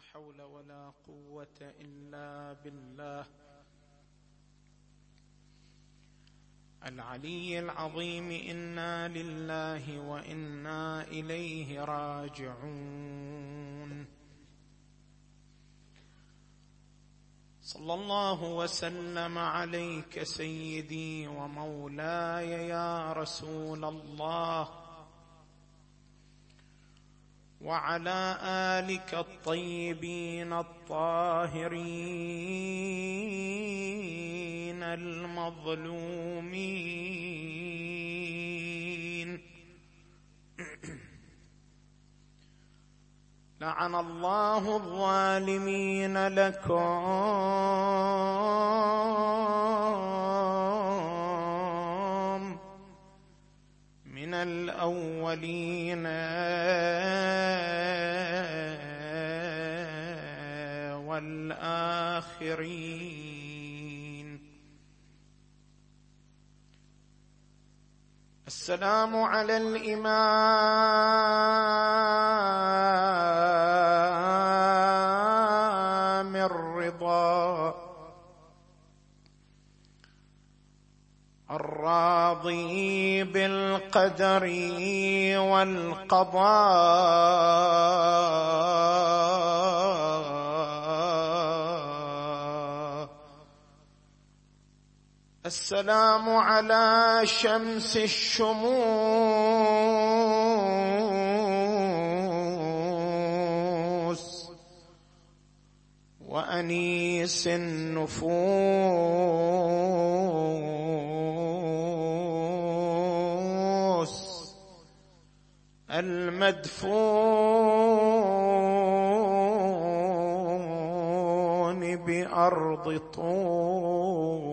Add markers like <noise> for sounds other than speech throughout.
حول ولا قوة إلا بالله. العلي العظيم إنا لله وإنا إليه راجعون. صلى الله وسلم عليك سيدي ومولاي يا رسول الله. وعلى آلك الطيبين الطاهرين المظلومين. <clears throat> لعن الله الظالمين لكم. من الأولين. والآخرين. السلام على الإمام الرضا. الراضي بالقدر والقضاء. السلام على شمس الشموس وأنيس النفوس. المدفون بأرض طول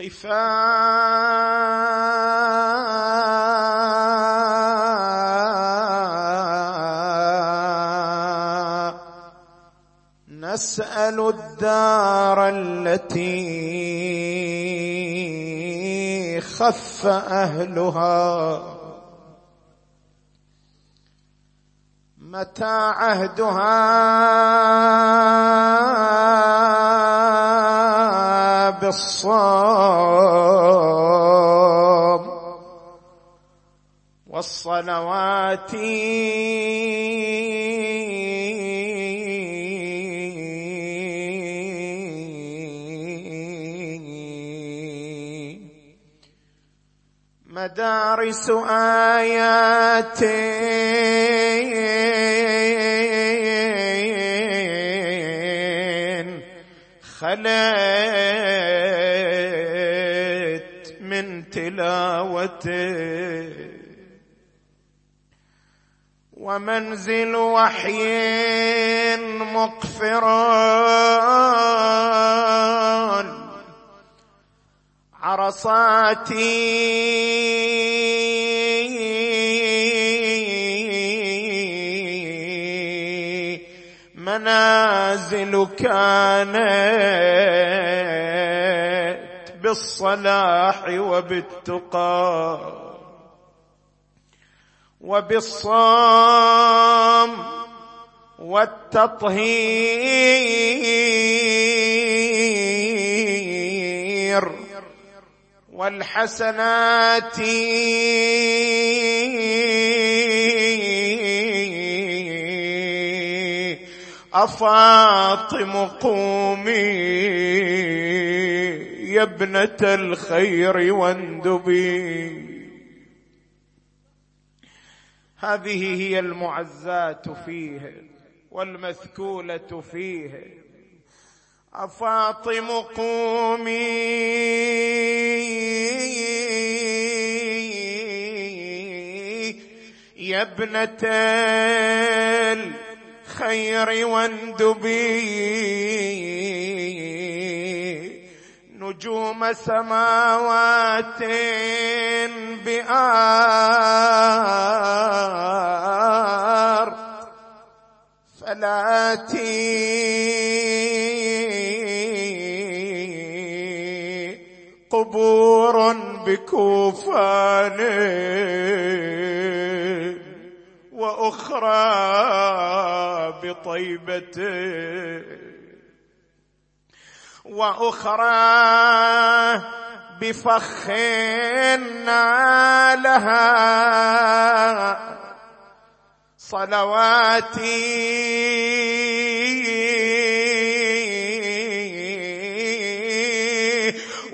قفاء نسأل الدار التي خف أهلها. متى عهدها؟ بالصوم والصلوات مدارس آيات خليت من تلاوته ومنزل وحي مقفرا عرصاتي. منازل كانت بالصلاح وبالتقى وبالصام والتطهير. والحسنات. أفاطم قومي يا ابنة الخير واندبي. هذه هي المعزات فيه والمثكولة فيه. أفاطم قومي. يا ابنة الخير واندبي نجوم سماوات بآر. فلاتي قبور بكوفان وأخرى بطيبة وأخرى بفخ نالها صلواتي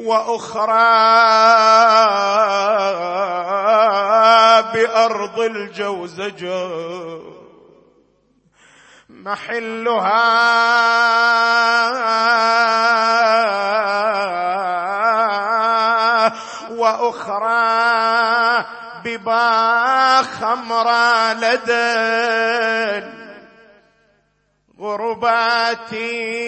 وأخرى بأرض الجوزجه محلها وأخرى ببا خمرة لدى غرباتي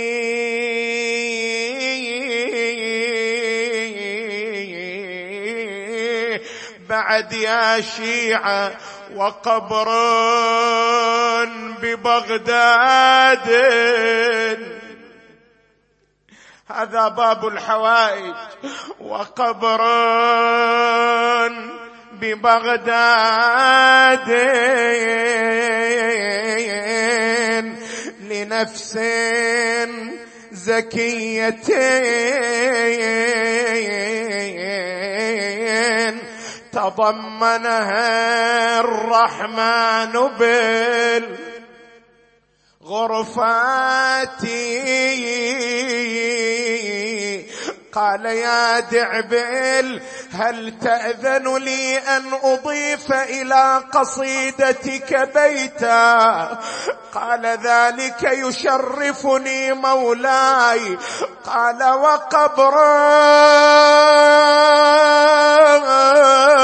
بعد يا شيعة وقبر ببغداد. هذا باب الحوائج. وقبر ببغداد. لنفس زكية. تضمنها الرحمن بالغرفات. قال يا دعبل هل تأذن لي أن أضيف إلى قصيدتك بيتا؟ قال ذلك يشرفني مولاي. قال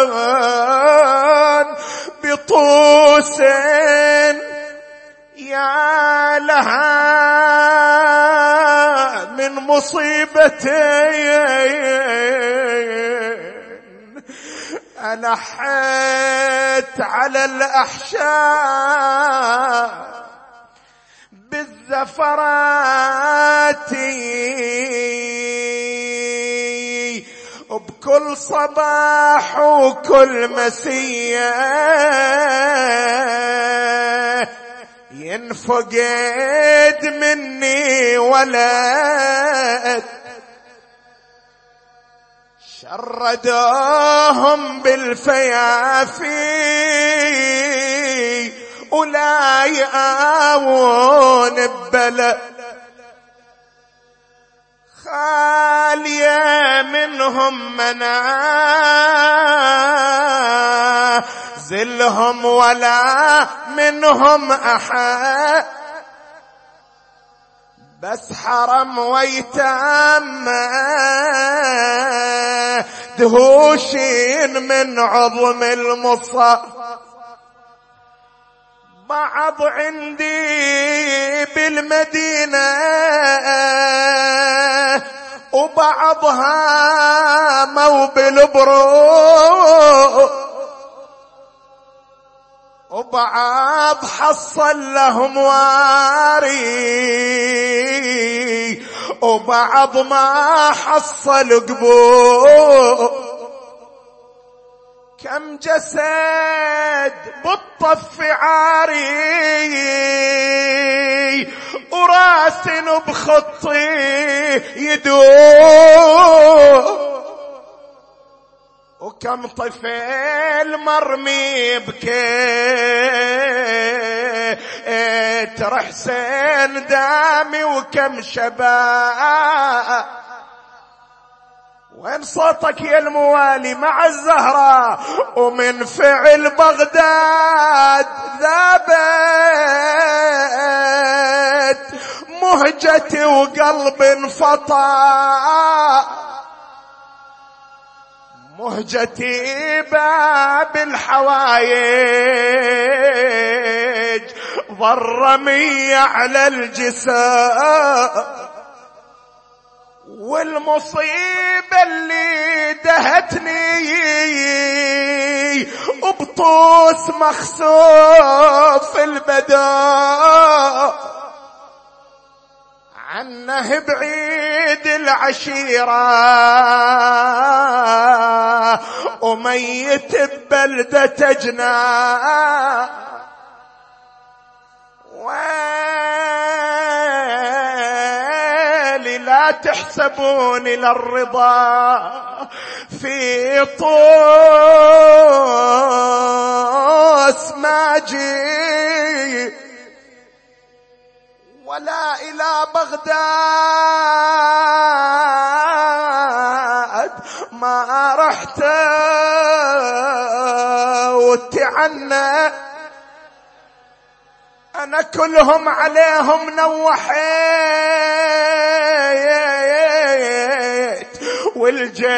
وقبر بطوس يا لها من مصيبتين. ألحيت على الأحشاء بالزفرات. بكل صباح وكل مسية. ينفقد مني ولد شردوهم بالفيافي ولا يآون ببلد خالية منهم منازلهم ولا منهم أحد. بس حرم ويتام دهوشين من عظم المصاب بعض عندي بالمدينة وبعضها مو بالبرو وبعض حصل لهم واري وبعض ما حصل قبور كم جسد بالطف عاري وراسن بخطي يدور وكم طفل مرمي بكيت حسين دامي وكم شباب. وين صوتك يا الموالي مع الزهرة ومن فعل بغداد ذابت مهجتي وقلب انفطر مهجتي باب الحوايج ضرمي على الجسام والمصيبة اللي دهتني وبطوس مخسوف البدار عنه بعيد العشيرة. وميت ببلدة جنا ويلي لا تحسبون للرضا في طوس ماجي ولا إلى بغداد ما رحت. وتعنى أنا كلهم عليهم نوحيت والجيب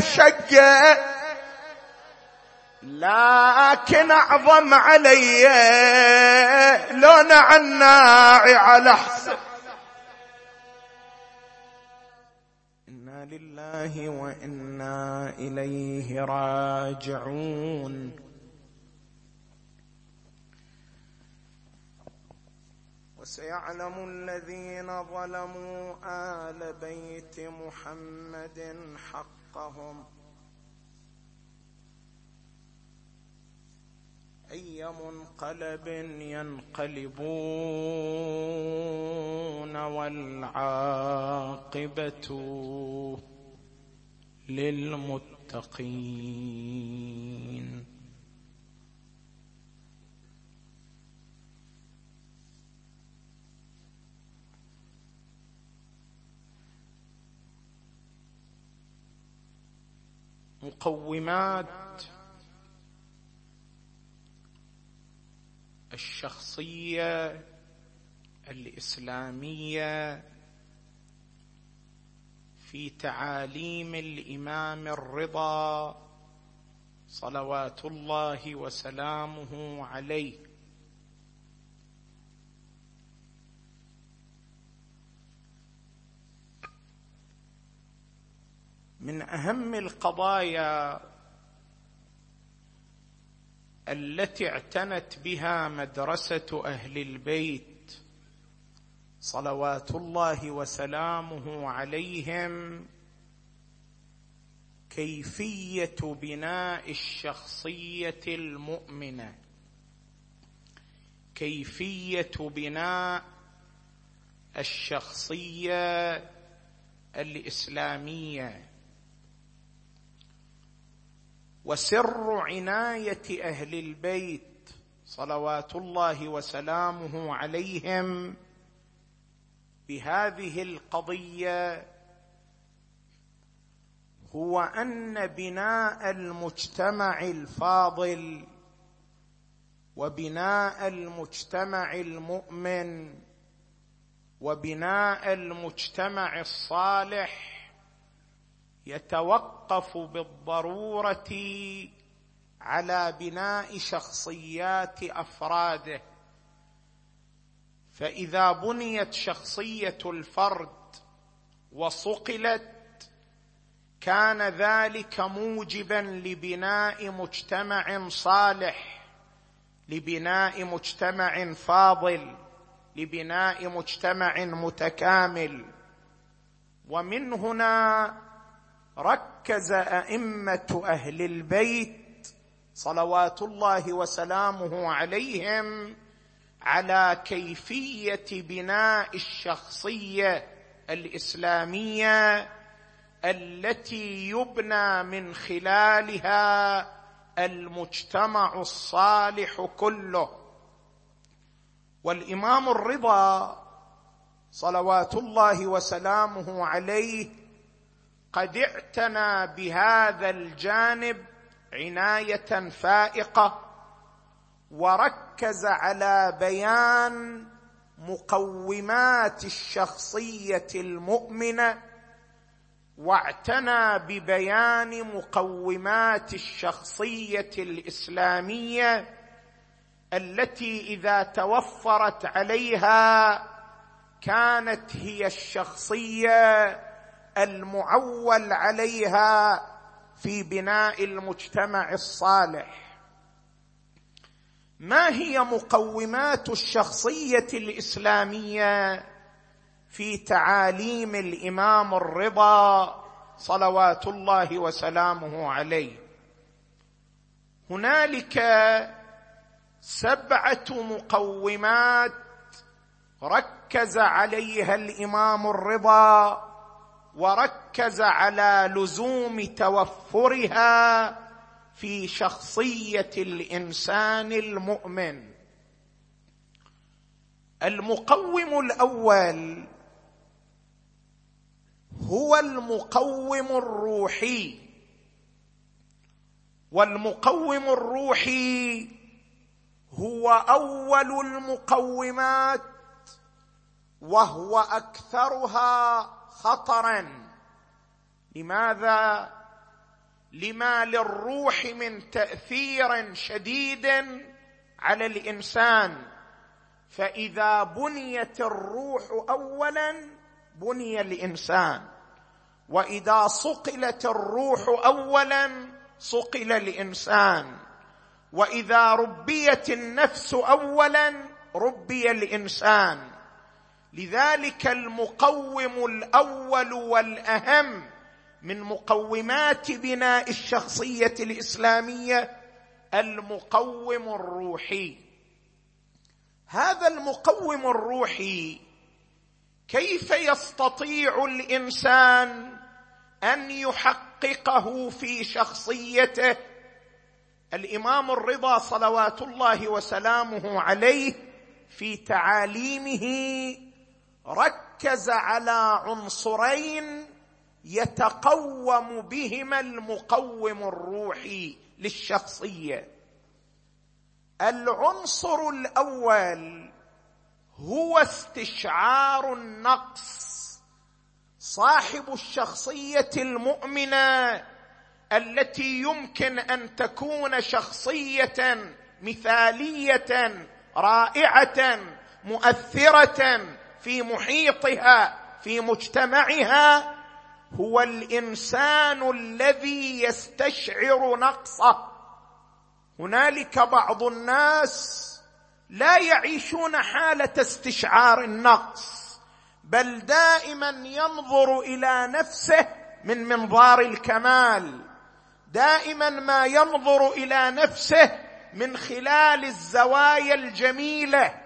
شقة. لكن أعظم علي لو نعناعي على حسب. إنا لله وإنا إليه راجعون. وسيعلم الذين ظلموا آل بيت محمد حقهم. أي منقلب ينقلبون والعاقبة للمتقين. مقومات الشخصية الإسلامية في تعاليم الإمام الرضا صلوات الله وسلامه عليه. من أهم القضايا التي اعتنت بها مدرسة أهل البيت. صلوات الله وسلامه عليهم. كيفية بناء الشخصية المؤمنة. كيفية بناء الشخصية الإسلامية. وسر عناية أهل البيت صلوات الله وسلامه عليهم بهذه القضية هو أن بناء المجتمع الفاضل وبناء المجتمع المؤمن وبناء المجتمع الصالح يتوقف بالضرورة على بناء شخصيات أفراده. فإذا بنيت شخصية الفرد وصقلت كان ذلك موجبا لبناء مجتمع صالح لبناء مجتمع فاضل لبناء مجتمع متكامل. ومن هنا ركز أئمة أهل البيت صلوات الله وسلامه عليهم على كيفية بناء الشخصية الإسلامية التي يبنى من خلالها المجتمع الصالح كله. والإمام الرضا صلوات الله وسلامه عليه قد اعتنى بهذا الجانب عناية فائقة وركز على بيان مقومات الشخصية المؤمنة واعتنى ببيان مقومات الشخصية الإسلامية التي إذا توفرت عليها كانت هي الشخصية المعول عليها في بناء المجتمع الصالح. ما هي مقومات الشخصية الإسلامية في تعاليم الإمام الرضا صلوات الله وسلامه عليه؟ هنالك سبعة مقومات ركز عليها الإمام الرضا وركز على لزوم توفرها في شخصية الإنسان المؤمن. المقوم الأول هو المقوم الروحي. والمقوم الروحي هو أول المقومات وهو أكثرها خطرا. لماذا؟ لما للروح من تأثير شديد على الإنسان. فإذا بنيت الروح اولا بني الإنسان. وإذا صقلت الروح اولا صقل الإنسان. وإذا ربيت النفس اولا ربي الإنسان. لذلك المقوم الأول والأهم من مقومات بناء الشخصية الإسلامية المقوم الروحي. هذا المقوم الروحي كيف يستطيع الإنسان أن يحققه في شخصيته؟ الإمام الرضا صلوات الله وسلامه عليه في تعاليمه ركز على عنصرين يتقوم بهما المقوم الروحي للشخصية. العنصر الأول هو استشعار النقص. صاحب الشخصية المؤمنة التي يمكن أن تكون شخصية مثالية رائعة مؤثرة في محيطها في مجتمعها هو الإنسان الذي يستشعر نقصه. هنالك بعض الناس لا يعيشون حالة استشعار النقص بل دائما ينظر إلى نفسه من منظار الكمال. دائما ما ينظر إلى نفسه من خلال الزوايا الجميلة.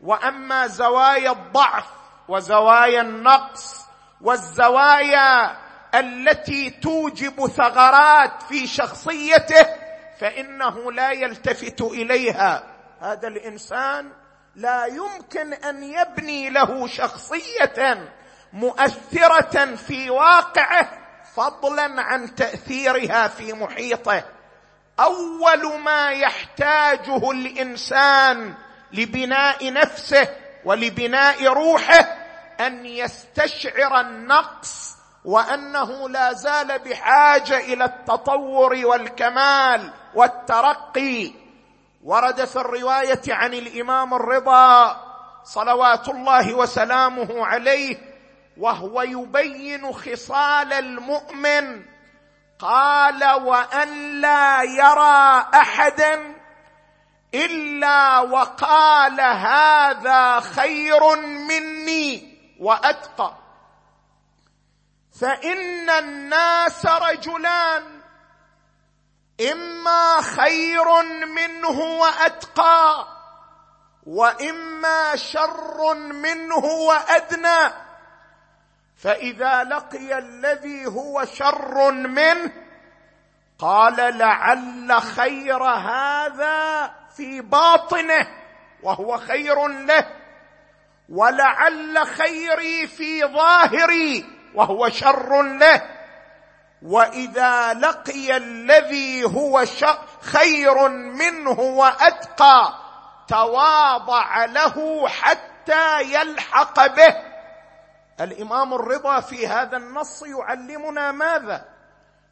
وأما زوايا الضعف وزوايا النقص والزوايا التي توجب ثغرات في شخصيته فإنه لا يلتفت إليها. هذا الإنسان لا يمكن أن يبني له شخصية مؤثرة في واقعه فضلا عن تأثيرها في محيطه. أول ما يحتاجه الإنسان لبناء نفسه ولبناء روحه أن يستشعر النقص وأنه لا زال بحاجة إلى التطور والكمال والترقي. ورد في الرواية عن الإمام الرضا صلوات الله وسلامه عليه وهو يبين خصال المؤمن قال وأن لا يرى أحدا إلا وقال هذا خير مني وأتقى. فإن الناس رجلان إما خير منه وأتقى وإما شر منه وأدنى. فإذا لقي الذي هو شر منه قال لعل خير هذا في باطنه وهو خير له ولعل خيري في ظاهري وهو شر له. وإذا لقي الذي هو خير منه وأتقى تواضع له حتى يلحق به. الإمام الرضا في هذا النص يعلمنا ماذا؟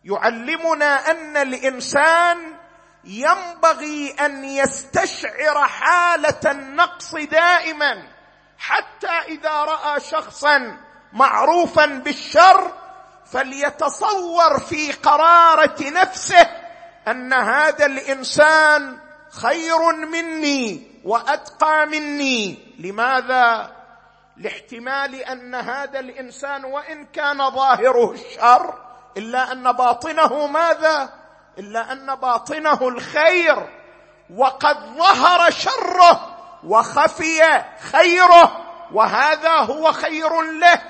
يعلمنا أن الإنسان ينبغي أن يستشعر حالة النقص دائما حتى إذا رأى شخصا معروفا بالشر فليتصور في قرارة نفسه أن هذا الإنسان خير مني وأتقى مني. لماذا؟ لاحتمال أن هذا الإنسان وإن كان ظاهره الشر إلا أن باطنه ماذا؟ إلا أن باطنه الخير. وقد ظهر شره وخفي خيره وهذا هو خير له.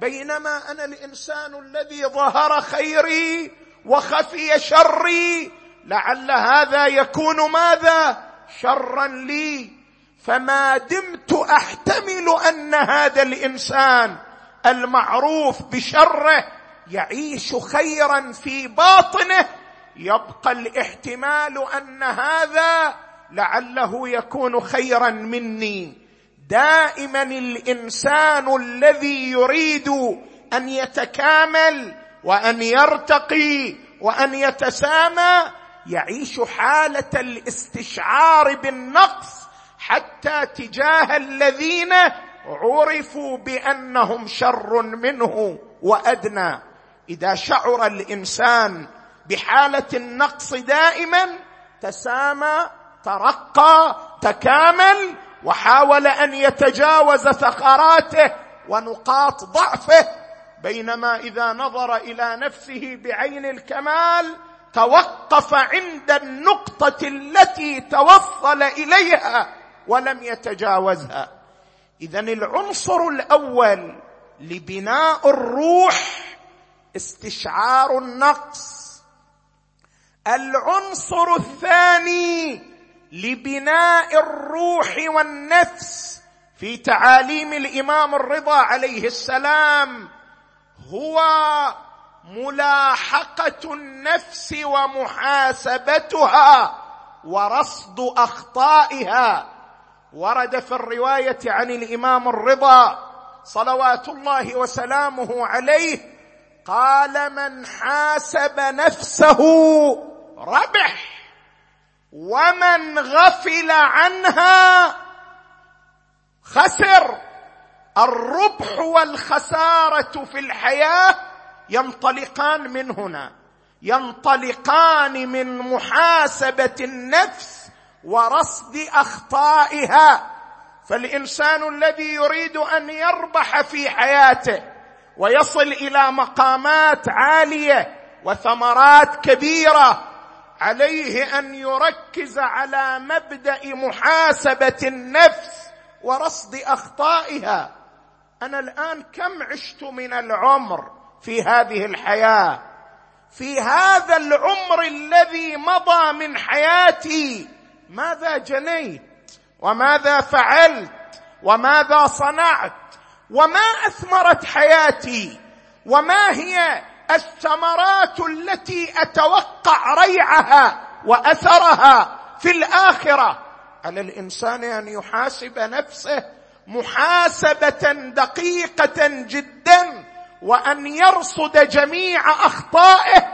بينما أنا الإنسان الذي ظهر خيري وخفي شري لعل هذا يكون ماذا؟ شرا لي. فما دمت أحتمل أن هذا الإنسان المعروف بشره يعيش خيرا في باطنه يبقى الاحتمال أن هذا لعله يكون خيرا مني. دائما الإنسان الذي يريد أن يتكامل وأن يرتقي وأن يتسامى يعيش حالة الاستشعار بالنقص حتى تجاه الذين عرفوا بأنهم شر منه وأدنى. إذا شعر الإنسان بحالة النقص دائما تسامى ترقى تكامل وحاول أن يتجاوز ثغراته ونقاط ضعفه بينما إذا نظر إلى نفسه بعين الكمال توقف عند النقطة التي توصل إليها ولم يتجاوزها. اذا العنصر الأول لبناء الروح استشعار النقص. العنصر الثاني لبناء الروح والنفس في تعاليم الإمام الرضا عليه السلام هو ملاحقة النفس ومحاسبتها ورصد أخطائها. ورد في الرواية عن الإمام الرضا صلوات الله وسلامه عليه قال من حاسب نفسه ربح ومن غفل عنها خسر. الربح والخسارة في الحياة ينطلقان من هنا ينطلقان من محاسبة النفس ورصد أخطائها. فالإنسان الذي يريد أن يربح في حياته ويصل إلى مقامات عالية وثمرات كبيرة عليه أن يركز على مبدأ محاسبة النفس ورصد أخطائها. أنا الآن كم عشت من العمر في هذه الحياة؟ في هذا العمر الذي مضى من حياتي ماذا جنيت؟ وماذا فعلت؟ وماذا صنعت؟ وما أثمرت حياتي وما هي الثمرات التي أتوقع ريعها وأثرها في الآخرة؟ على الإنسان أن يحاسب نفسه محاسبة دقيقة جدا وأن يرصد جميع أخطائه؟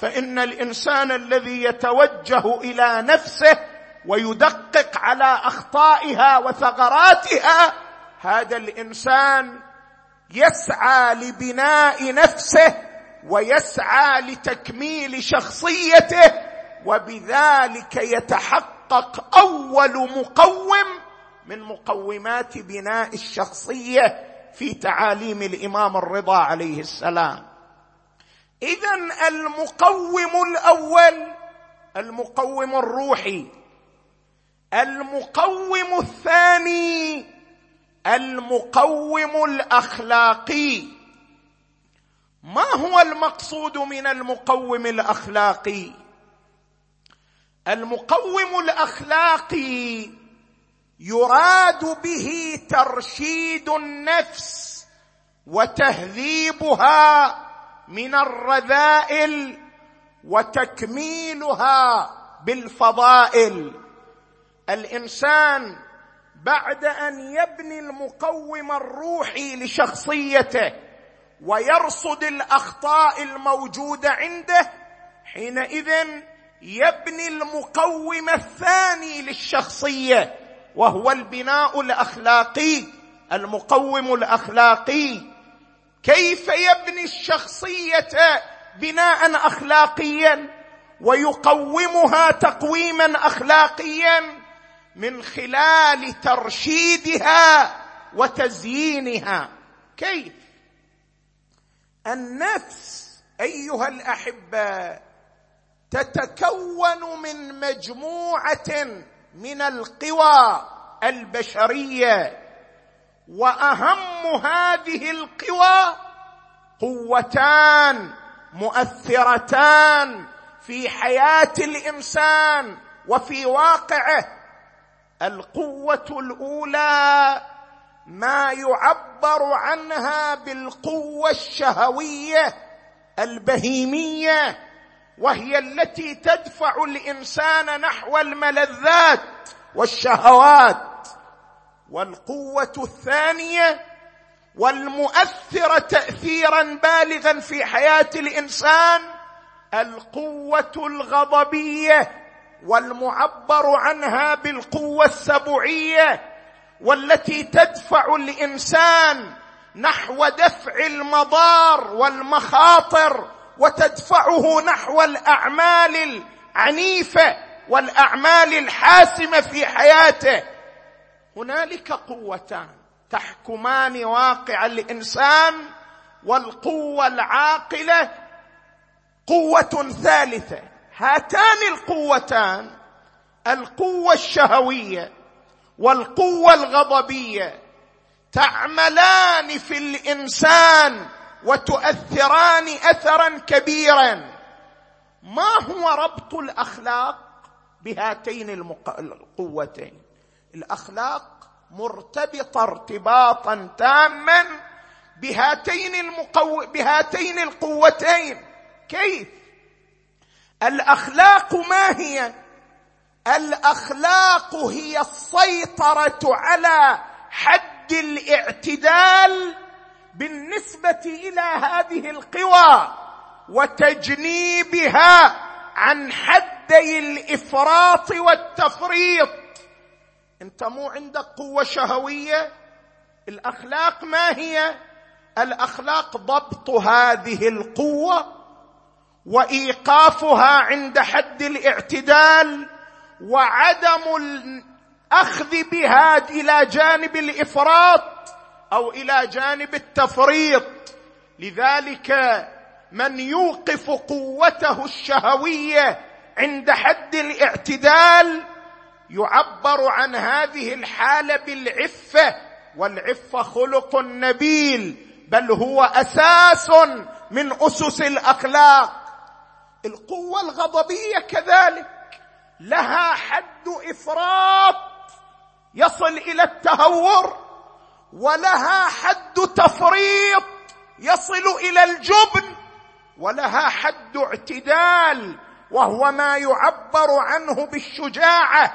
فإن الإنسان الذي يتوجه إلى نفسه ويدقق على أخطائها وثغراتها هذا الإنسان يسعى لبناء نفسه ويسعى لتكميل شخصيته وبذلك يتحقق أول مقوم من مقومات بناء الشخصية في تعاليم الإمام الرضا عليه السلام. اذا المقوم الأول المقوم الروحي. المقوم الثاني المقوم الأخلاقي. ما هو المقصود من المقوم الأخلاقي؟ المقوم الأخلاقي يراد به ترشيد النفس وتهذيبها من الرذائل وتكميلها بالفضائل. الإنسان بعد أن يبني المقوم الروحي لشخصيته ويرصد الأخطاء الموجودة عنده حينئذ يبني المقوم الثاني للشخصية وهو البناء الأخلاقي المقوم الأخلاقي. كيف يبني الشخصية بناء اخلاقيا ويقومها تقويما اخلاقيا؟ من خلال ترشيدها وتزيينها. كيف؟ النفس أيها الأحبة تتكون من مجموعة من القوى البشرية وأهم هذه القوى قوتان مؤثرتان في حياة الإنسان وفي واقعه. القوة الأولى ما يعبر عنها بالقوة الشهوية البهيمية وهي التي تدفع الإنسان نحو الملذات والشهوات. والقوة الثانية والمؤثره تاثيرا بالغا في حياة الإنسان القوة الغضبية. والمعبر عنها بالقوة السبعية والتي تدفع الإنسان نحو دفع المضار والمخاطر وتدفعه نحو الأعمال العنيفة والأعمال الحاسمة في حياته. هنالك قوتان تحكمان واقع الإنسان والقوة العاقلة قوة ثالثة. هاتان القوتان القوة الشهوية والقوة الغضبية تعملان في الإنسان وتؤثران اثرا كبيرا. ما هو ربط الأخلاق بهاتين القوتين؟ الأخلاق مرتبطة ارتباطا تاما بهاتين المقو... بهاتين القوتين. كيف؟ الأخلاق ما هي؟ الأخلاق هي السيطرة على حد الاعتدال بالنسبة إلى هذه القوى وتجنيبها عن حدي الإفراط والتفريط. أنت مو عندك قوة شهوية؟ الأخلاق ما هي؟ الأخلاق ضبط هذه القوة وإيقافها عند حد الاعتدال وعدم الأخذ بها إلى جانب الإفراط أو إلى جانب التفريط. لذلك من يوقف قوته الشهوية عند حد الاعتدال يعبر عن هذه الحالة بالعفة والعفة خلق نبيل بل هو أساس من أسس الأخلاق. القوة الغضبية كذلك لها حد إفراط يصل إلى التهور ولها حد تفريط يصل إلى الجبن ولها حد اعتدال وهو ما يعبر عنه بالشجاعة.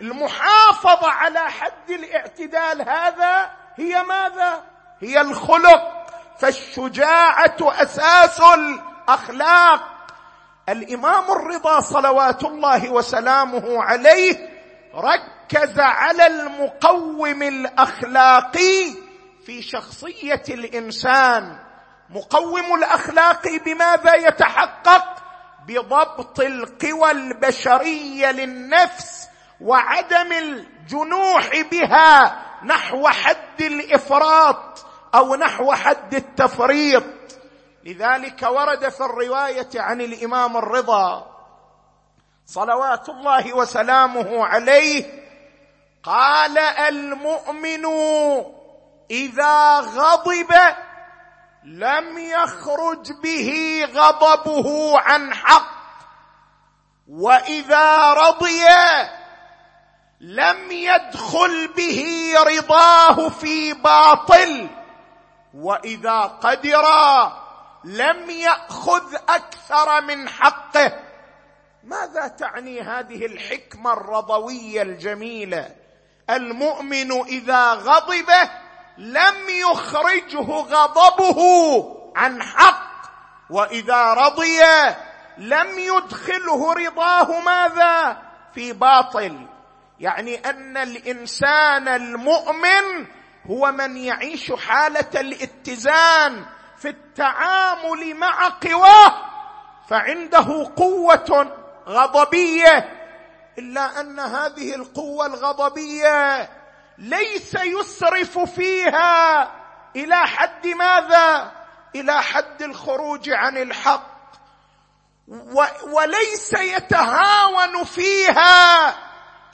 المحافظة على حد الاعتدال هذا هي ماذا؟ هي الخلق. فالشجاعة أساس الأخلاق. الإمام الرضا صلوات الله وسلامه عليه ركز على المقوم الأخلاقي في شخصية الإنسان. مقوم الأخلاق بماذا يتحقق؟ بضبط القوى البشرية للنفس وعدم الجنوح بها نحو حد الإفراط أو نحو حد التفريط. لذلك ورد في الرواية عن الإمام الرضا صلوات الله وسلامه عليه قال المؤمن إذا غضب لم يخرج به غضبه عن حق وإذا رضي لم يدخل به رضاه في باطل وإذا قدر لم يأخذ أكثر من حقه. ماذا تعني هذه الحكمة الرضوية الجميلة؟ المؤمن إذا غضب لم يخرجه غضبه عن حق وإذا رضي لم يدخله رضاه ماذا؟ في باطل. يعني أن الإنسان المؤمن هو من يعيش حالة الاتزان في التعامل مع قواه فعنده قوة غضبية. إلا أن هذه القوة الغضبية ليس يسرف فيها إلى حد ماذا؟ إلى حد الخروج عن الحق. وليس يتهاون فيها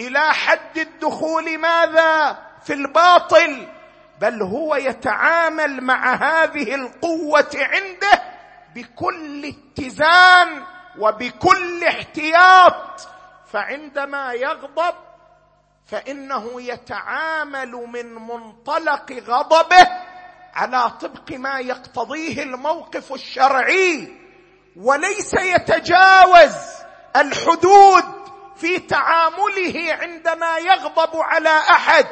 إلى حد الدخول ماذا؟ في الباطل. بل هو يتعامل مع هذه القوة عنده بكل اتزان وبكل احتياط. فعندما يغضب فإنه يتعامل من منطلق غضبه على طبق ما يقتضيه الموقف الشرعي وليس يتجاوز الحدود في تعامله عندما يغضب على أحد.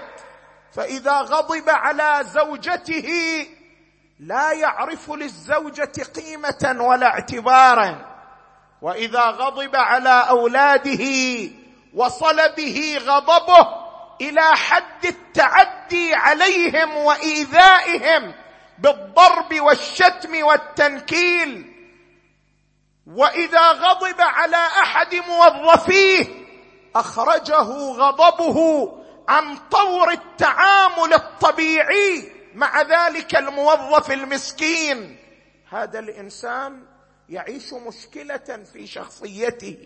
فإذا غضب على زوجته لا يعرف للزوجة قيمة ولا اعتبارا. وإذا غضب على أولاده وصل به غضبه إلى حد التعدي عليهم وإيذائهم بالضرب والشتم والتنكيل. وإذا غضب على أحد موظفيه أخرجه غضبه عن طور التعامل الطبيعي مع ذلك الموظف المسكين. هذا الإنسان يعيش مشكلة في شخصيته.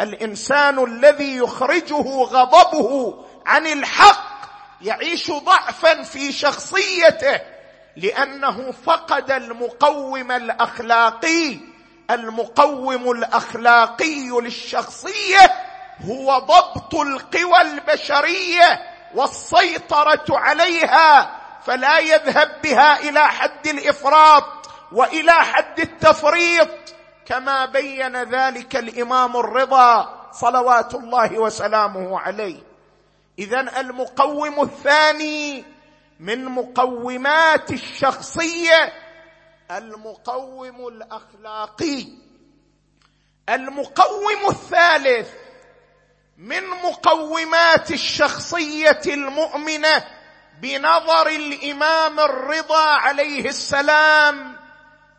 الإنسان الذي يخرجه غضبه عن الحق يعيش ضعفا في شخصيته لأنه فقد المقوم الأخلاقي. المقوم الأخلاقي للشخصية هو ضبط القوى البشرية والسيطرة عليها فلا يذهب بها إلى حد الإفراط وإلى حد التفريط كما بين ذلك الإمام الرضا صلوات الله وسلامه عليه. اذا المقوم الثاني من مقومات الشخصية المقوم الأخلاقي. المقوم الثالث من مقومات الشخصية المؤمنة بنظر الإمام الرضا عليه السلام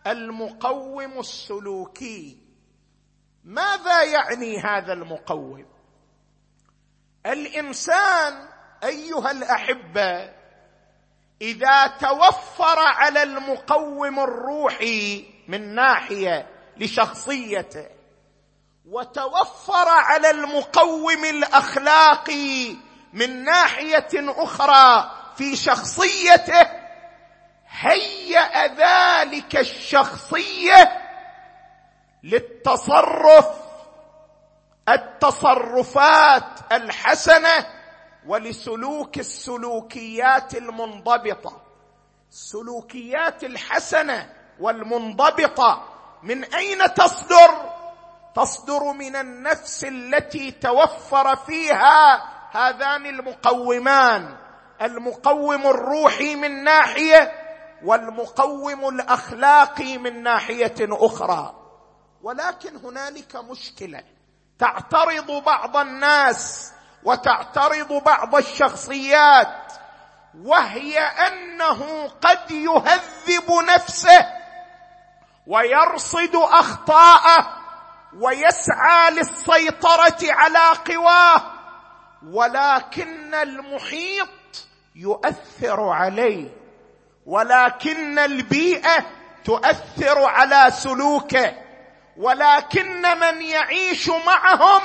المقوم السلوكي. ماذا يعني هذا المقوم؟ الإنسان أيها الأحبة إذا توفر على المقوم الروحي من ناحية لشخصيته وتوفر على المقوم الاخلاقي من ناحية أخرى في شخصيته هيأ ذلك الشخصية للتصرف التصرفات الحسنة ولسلوك السلوكيات المنضبطة. السلوكيات الحسنة والمنضبطة من أين تصدر؟ تصدر من النفس التي توفر فيها هذان المقومان. المقوم الروحي من ناحية والمقوم الأخلاقي من ناحية أخرى. ولكن هنالك مشكلة. تعترض بعض الناس وتعترض بعض الشخصيات وهي أنه قد يهذب نفسه ويرصد أخطاءه ويسعى للسيطرة على قواه ولكن المحيط يؤثر عليه ولكن البيئة تؤثر على سلوكه ولكن من يعيش معهم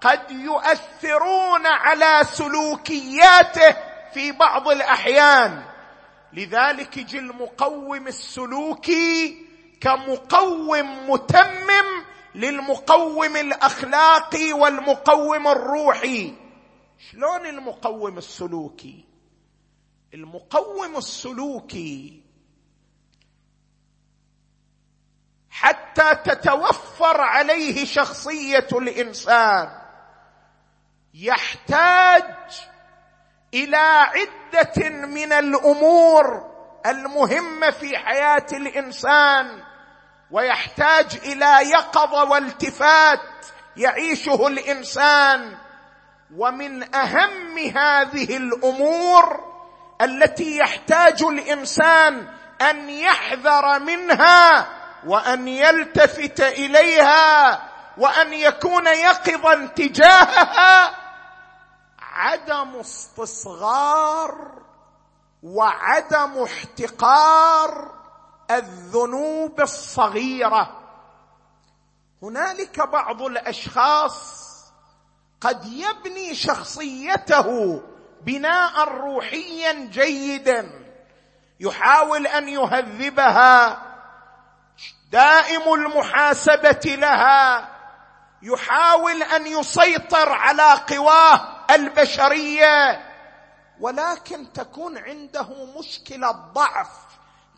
قد يؤثرون على سلوكياته في بعض الأحيان. لذلك يجي المقوم السلوكي كمقوم متمم للمقوم الاخلاقي والمقوم الروحي. شلون المقوم السلوكي؟ المقوم السلوكي حتى تتوفر عليه شخصية الإنسان يحتاج إلى عدة من الأمور المهمة في حياة الإنسان. ويحتاج إلى يقظه والتفات يعيشه الإنسان. ومن أهم هذه الأمور التي يحتاج الإنسان أن يحذر منها وأن يلتفت إليها وأن يكون يقظا تجاهها عدم استصغار وعدم احتقار الذنوب الصغيرة. هنالك بعض الأشخاص قد يبني شخصيته بناء روحيا جيدا يحاول أن يهذبها دائم المحاسبة لها يحاول أن يسيطر على قواه البشرية ولكن تكون عنده مشكلة ضعف.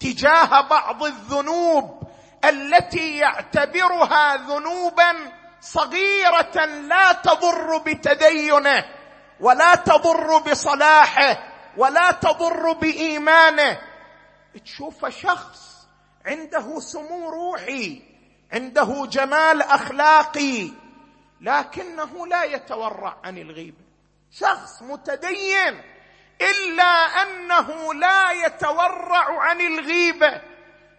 تجاه بعض الذنوب التي يعتبرها ذنوبا صغيرة لا تضر بتدينه ولا تضر بصلاحه ولا تضر بإيمانه. تشوف شخص عنده سمو روحي عنده جمال أخلاقي لكنه لا يتورع عن الغيبه شخص متدين إلا أنه لا يتورع عن الغيبة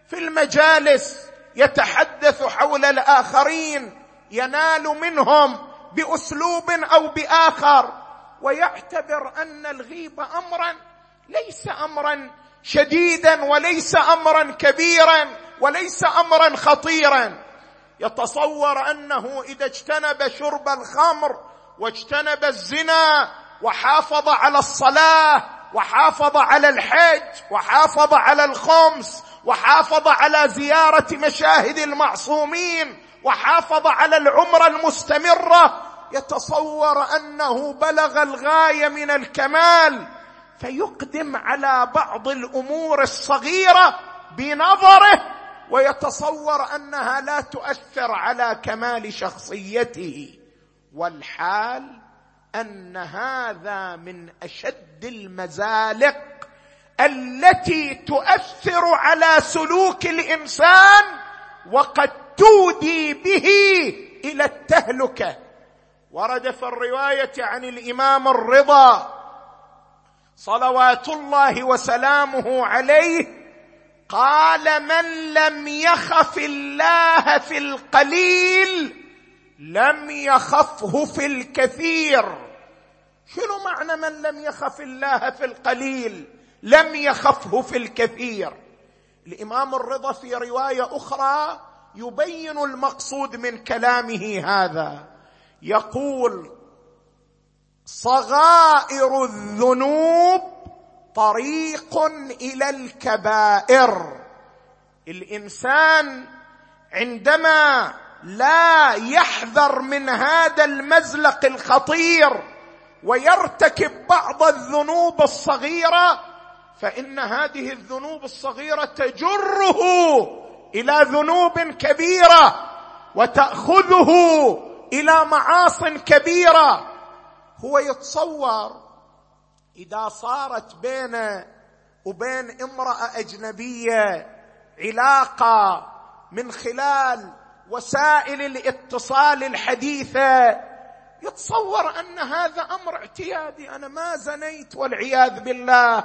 في المجالس يتحدث حول الآخرين ينال منهم بأسلوب أو بآخر ويعتبر أن الغيبه امرا ليس امرا شديدا وليس امرا كبيرا وليس امرا خطيرا. يتصور أنه إذا اجتنب شرب الخمر واجتنب الزنا وحافظ على الصلاة وحافظ على الحج وحافظ على الخمس وحافظ على زيارة مشاهد المعصومين وحافظ على العمرة المستمرة. يتصور أنه بلغ الغاية من الكمال فيقدم على بعض الأمور الصغيرة بنظره ويتصور أنها لا تؤثر على كمال شخصيته. والحال أن هذا من أشد المزالق التي تؤثر على سلوك الإنسان وقد تودي به إلى التهلكة. ورد في الرواية عن الإمام الرضا صلوات الله وسلامه عليه قال من لم يخف الله في القليل لم يخفه في الكثير. شنو معنى من لم يخف الله في القليل؟ لم يخفه في الكثير. الإمام الرضا في رواية أخرى يبين المقصود من كلامه هذا. يقول صغائر الذنوب طريق إلى الكبائر. الإنسان عندما لا يحذر من هذا المزلق الخطير ويرتكب بعض الذنوب الصغيرة فإن هذه الذنوب الصغيرة تجره إلى ذنوب كبيرة وتأخذه إلى معاص كبيرة. هو يتصور إذا صارت بينه وبين امرأة أجنبية علاقة من خلال وسائل الاتصال الحديثه يتصور أن هذا أمر اعتيادي. أنا ما زنيت والعياذ بالله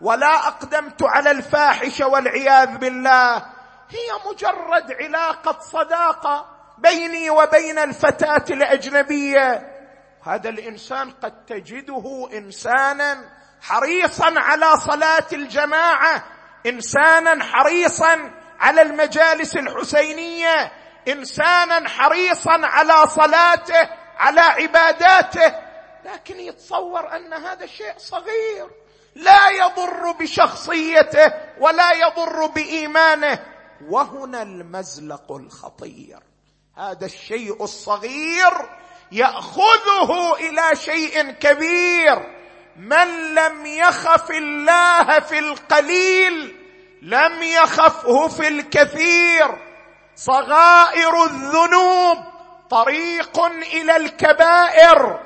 ولا أقدمت على الفاحشه والعياذ بالله. هي مجرد علاقة صداقة بيني وبين الفتاة الأجنبية. هذا الإنسان قد تجده إنسانا حريصا على صلاة الجماعة إنسانا حريصا على المجالس الحسينية. إنسانا حريصا على صلاته على عباداته. لكن يتصور أن هذا شيء صغير. لا يضر بشخصيته ولا يضر بإيمانه. وهنا المزلق الخطير. هذا الشيء الصغير يأخذه إلى شيء كبير. من لم يخف الله في القليل لم يخفه في الكثير. صغائر الذنوب طريق إلى الكبائر.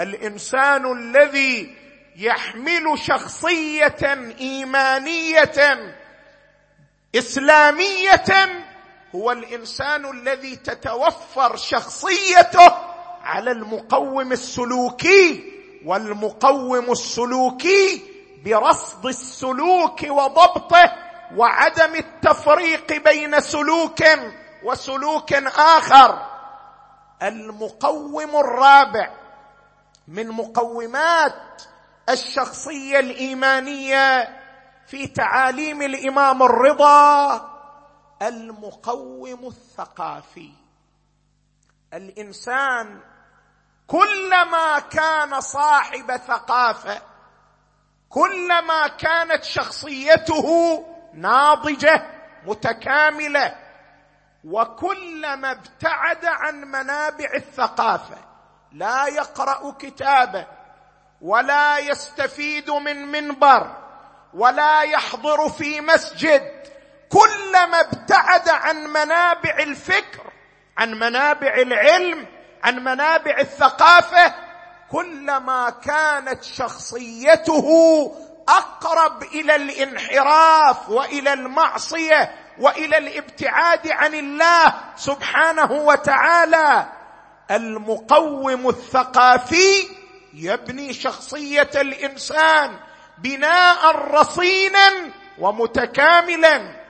الإنسان الذي يحمل شخصية إيمانية إسلامية هو الإنسان الذي تتوفر شخصيته على المقوم السلوكي والمقوم السلوكي برصد السلوك وضبطه. وعدم التفريق بين سلوك وسلوك آخر. المقوم الرابع من مقومات الشخصية الإيمانية في تعاليم الإمام الرضا المقوم الثقافي. الإنسان كلما كان صاحب ثقافة كلما كانت شخصيته ناضجة متكاملة وكلما ابتعد عن منابع الثقافة لا يقرأ كتابه ولا يستفيد من منبر ولا يحضر في مسجد كلما ابتعد عن منابع الفكر عن منابع العلم عن منابع الثقافة كلما كانت شخصيته أقرب إلى الانحراف وإلى المعصية وإلى الابتعاد عن الله سبحانه وتعالى. المقوم الثقافي يبني شخصية الإنسان بناء رصينا ومتكاملا.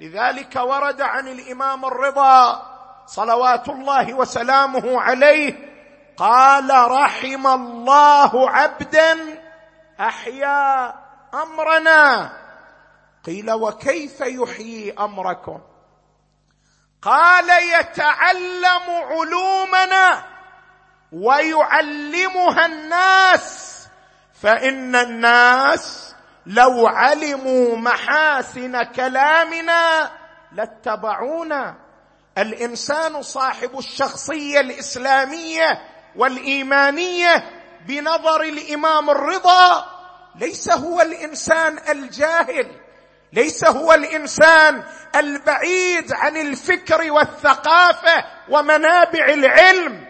لذلك ورد عن الإمام الرضا صلوات الله وسلامه عليه قال رحم الله عبدا أحيا أمرنا. قيل وكيف يحيي أمركم؟ قال يتعلم علومنا ويعلمها الناس فإن الناس لو علموا محاسن كلامنا لاتبعونا. الإنسان صاحب الشخصية الإسلامية والإيمانية بنظر الإمام الرضا ليس هو الإنسان الجاهل ليس هو الإنسان البعيد عن الفكر والثقافة ومنابع العلم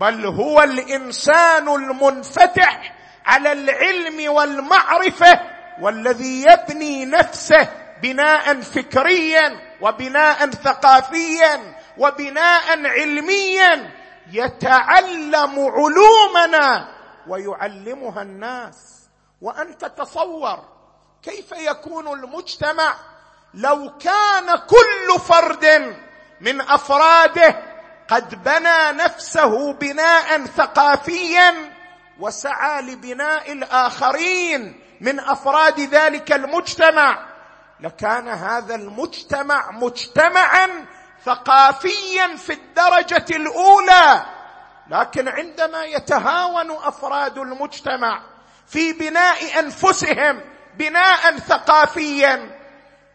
بل هو الإنسان المنفتح على العلم والمعرفة والذي يبني نفسه بناء فكريا وبناء ثقافيا وبناء علميا يتعلم علومنا ويعلمها الناس. وانت تصور كيف يكون المجتمع لو كان كل فرد من أفراده قد بنى نفسه بناء ثقافيا وسعى لبناء الآخرين من أفراد ذلك المجتمع لكان هذا المجتمع مجتمعا ثقافيا في الدرجة الأولى لكن عندما يتهاون أفراد المجتمع في بناء أنفسهم بناء ثقافيا.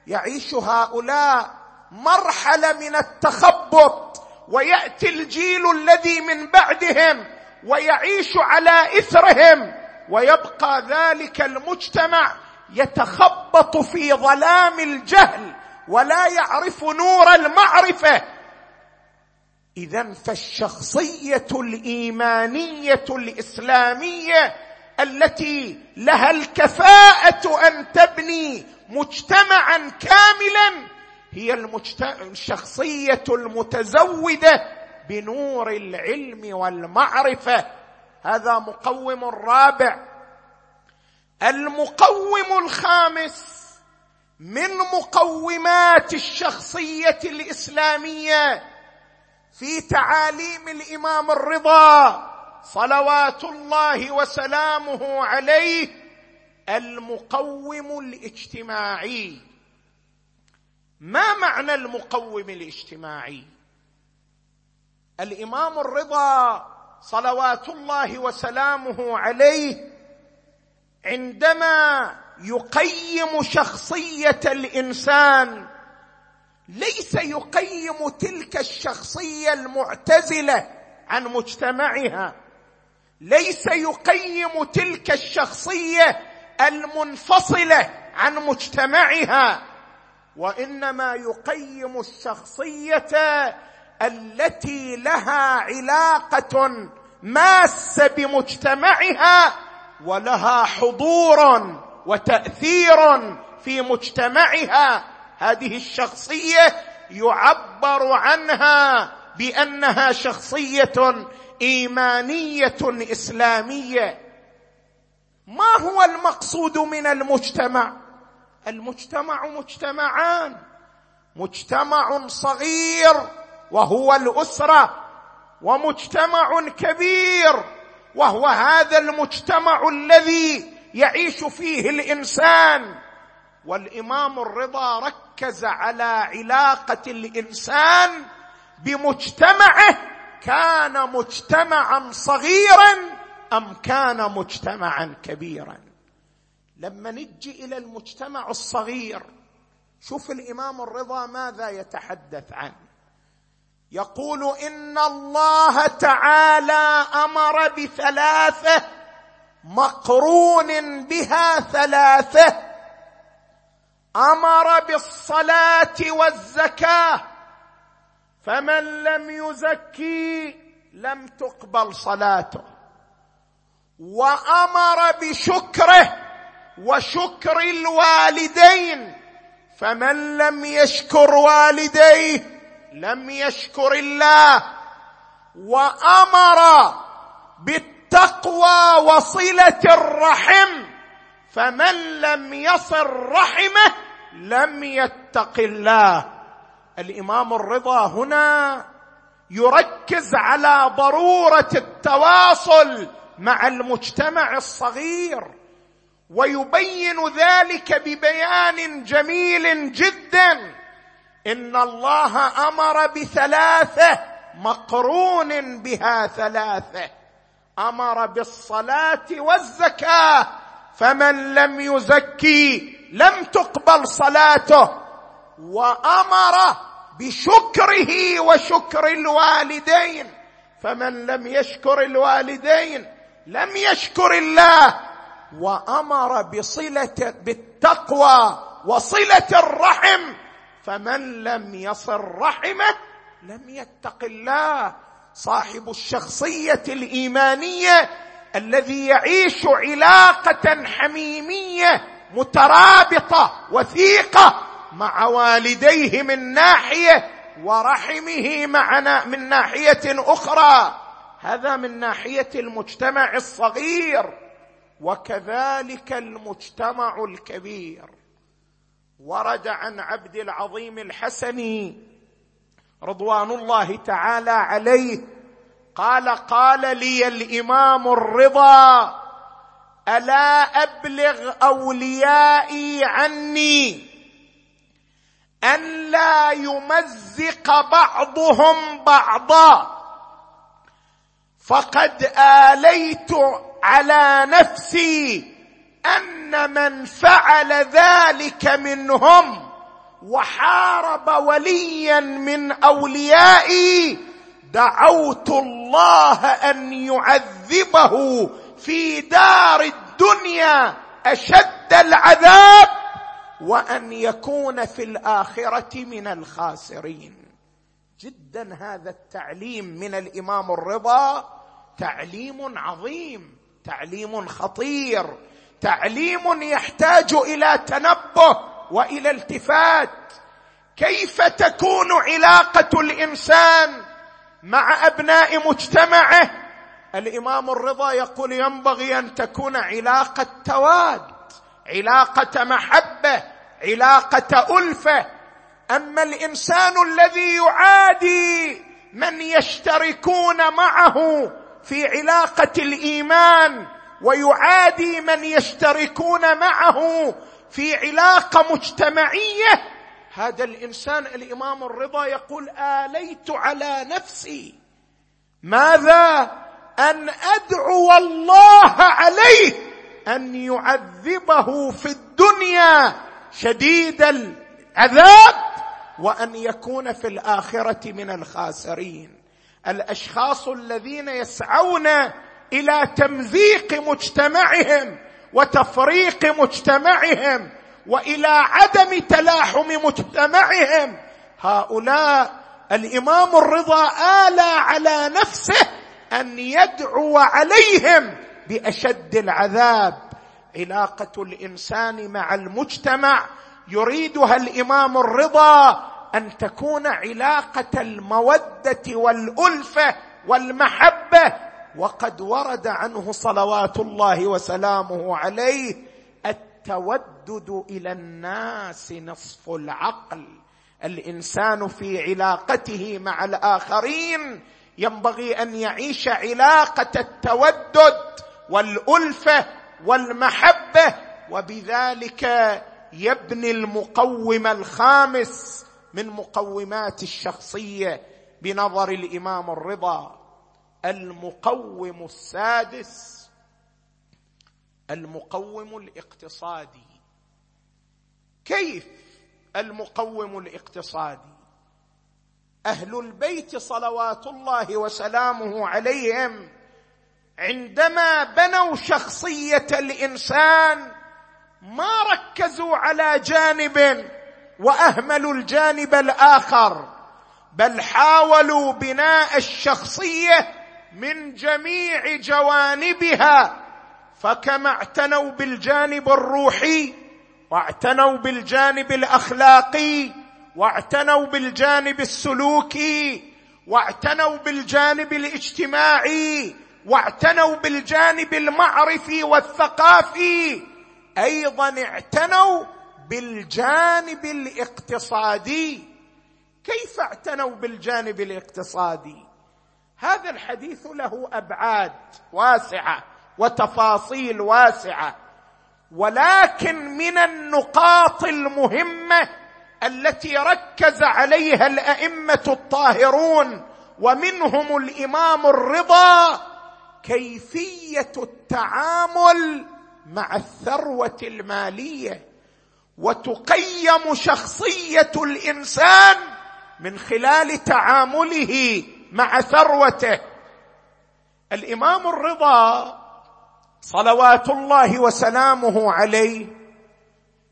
يعيش هؤلاء مرحلة من التخبط ويأتي الجيل الذي من بعدهم ويعيش على إثرهم ويبقى ذلك المجتمع يتخبط في ظلام الجهل ولا يعرف نور المعرفة. اذا فالشخصية الإيمانية الإسلامية التي لها الكفاءة أن تبني مجتمعا كاملا هي الشخصية المتزودة بنور العلم والمعرفة. هذا مقوم رابع المقوم الخامس من مقومات الشخصية الإسلامية في تعاليم الإمام الرضا. صلوات الله وسلامه عليه المقوم الاجتماعي. ما معنى المقوم الاجتماعي؟ الإمام الرضا صلوات الله وسلامه عليه عندما يقيم شخصية الإنسان ليس يقيم تلك الشخصية المعتزلة عن مجتمعها. ليس يقيم تلك الشخصية المنفصلة عن مجتمعها وإنما يقيم الشخصية التي لها علاقة ماسة بمجتمعها ولها حضور وتأثير في مجتمعها. هذه الشخصية يعبر عنها بأنها شخصية إيمانية إسلامية. ما هو المقصود من المجتمع؟ المجتمع مجتمعان. مجتمع صغير وهو الأسرة ومجتمع كبير وهو هذا المجتمع الذي يعيش فيه الإنسان. والإمام الرضا ركز على علاقة الإنسان بمجتمعه كان مجتمعا صغيرا أم كان مجتمعا كبيرا؟ لما نجي إلى المجتمع الصغير شوف الإمام الرضا ماذا يتحدث عنه. يقول إن الله تعالى أمر بثلاثة مقرون بها ثلاثة. أمر بالصلاة والزكاة. فمن لم يزكي لم تقبل صلاته. وأمر بشكره وشكر الوالدين. فمن لم يشكر والديه لم يشكر الله. وأمر بالتقوى وصلة الرحم. فمن لم يصل رحمه لم يتق الله. الإمام الرضا هنا يركز على ضرورة التواصل مع المجتمع الصغير ويبين ذلك ببيان جميل جدا. إن الله أمر بثلاثة مقرون بها ثلاثة. أمر بالصلاة والزكاة فمن لم يزكي لم تقبل صلاته. وأمر بشكره وشكر الوالدين. فمن لم يشكر الوالدين لم يشكر الله وأمر بصلة بالتقوى وصلة الرحم فمن لم يصل رحمه لم يتق الله. صاحب الشخصية الإيمانية الذي يعيش علاقة حميمية مترابطة وثيقة مع والديه من ناحية ورحمه معنا من ناحية أخرى. هذا من ناحية المجتمع الصغير وكذلك المجتمع الكبير. ورد عن عبد العظيم الحسني رضوان الله تعالى عليه قال قال لي الإمام الرضا ألا أبلغ أوليائي عني أن لا يمزق بعضهم بعضا. فقد آليت على نفسي أن من فعل ذلك منهم وحارب وليا من أوليائي دعوت الله أن يعذبه في دار الدنيا أشد العذاب. وأن يكون في الآخرة من الخاسرين. جدا هذا التعليم من الإمام الرضا. تعليم عظيم تعليم خطير تعليم يحتاج إلى تنبه وإلى التفات. كيف تكون علاقة الإنسان مع أبناء مجتمعه؟ الإمام الرضا يقول ينبغي أن تكون علاقة تواد. علاقة محبة علاقة ألفة. أما الإنسان الذي يعادي من يشتركون معه في علاقة الإيمان ويعادي من يشتركون معه في علاقة مجتمعية هذا الإنسان الإمام الرضا يقول آليت على نفسي. ماذا؟ أن أدعو الله عليه. أن يعذبه في الدنيا شديد العذاب وأن يكون في الآخرة من الخاسرين. الأشخاص الذين يسعون إلى تمزيق مجتمعهم وتفريق مجتمعهم وإلى عدم تلاحم مجتمعهم. هؤلاء الإمام الرضا آلى على نفسه أن يدعو عليهم بأشد العذاب. علاقة الإنسان مع المجتمع يريدها الإمام الرضا أن تكون علاقة المودة والألفة والمحبة. وقد ورد عنه صلوات الله وسلامه عليه التودد إلى الناس نصف العقل. الإنسان في علاقته مع الآخرين ينبغي أن يعيش علاقة التودد. والألفة والمحبة وبذلك يبني المقوم الخامس من مقومات الشخصية بنظر الإمام الرضا المقوم السادس المقوم الاقتصادي. كيف المقوم الاقتصادي؟ أهل البيت صلوات الله وسلامه عليهم عندما بنوا شخصية الإنسان ما ركزوا على جانب وأهملوا الجانب الآخر بل حاولوا بناء الشخصية من جميع جوانبها. فكما اعتنوا بالجانب الروحي واعتنوا بالجانب الأخلاقي واعتنوا بالجانب السلوكي واعتنوا بالجانب الاجتماعي واعتنوا بالجانب المعرفي والثقافي. أيضا اعتنوا بالجانب الاقتصادي. كيف اعتنوا بالجانب الاقتصادي؟ هذا الحديث له أبعاد واسعة وتفاصيل واسعة ولكن من النقاط المهمة التي ركز عليها الأئمة الطاهرون ومنهم الإمام الرضا كيفية التعامل مع الثروة المالية وتقيم شخصية الإنسان من خلال تعامله مع ثروته. الإمام الرضا صلوات الله وسلامه عليه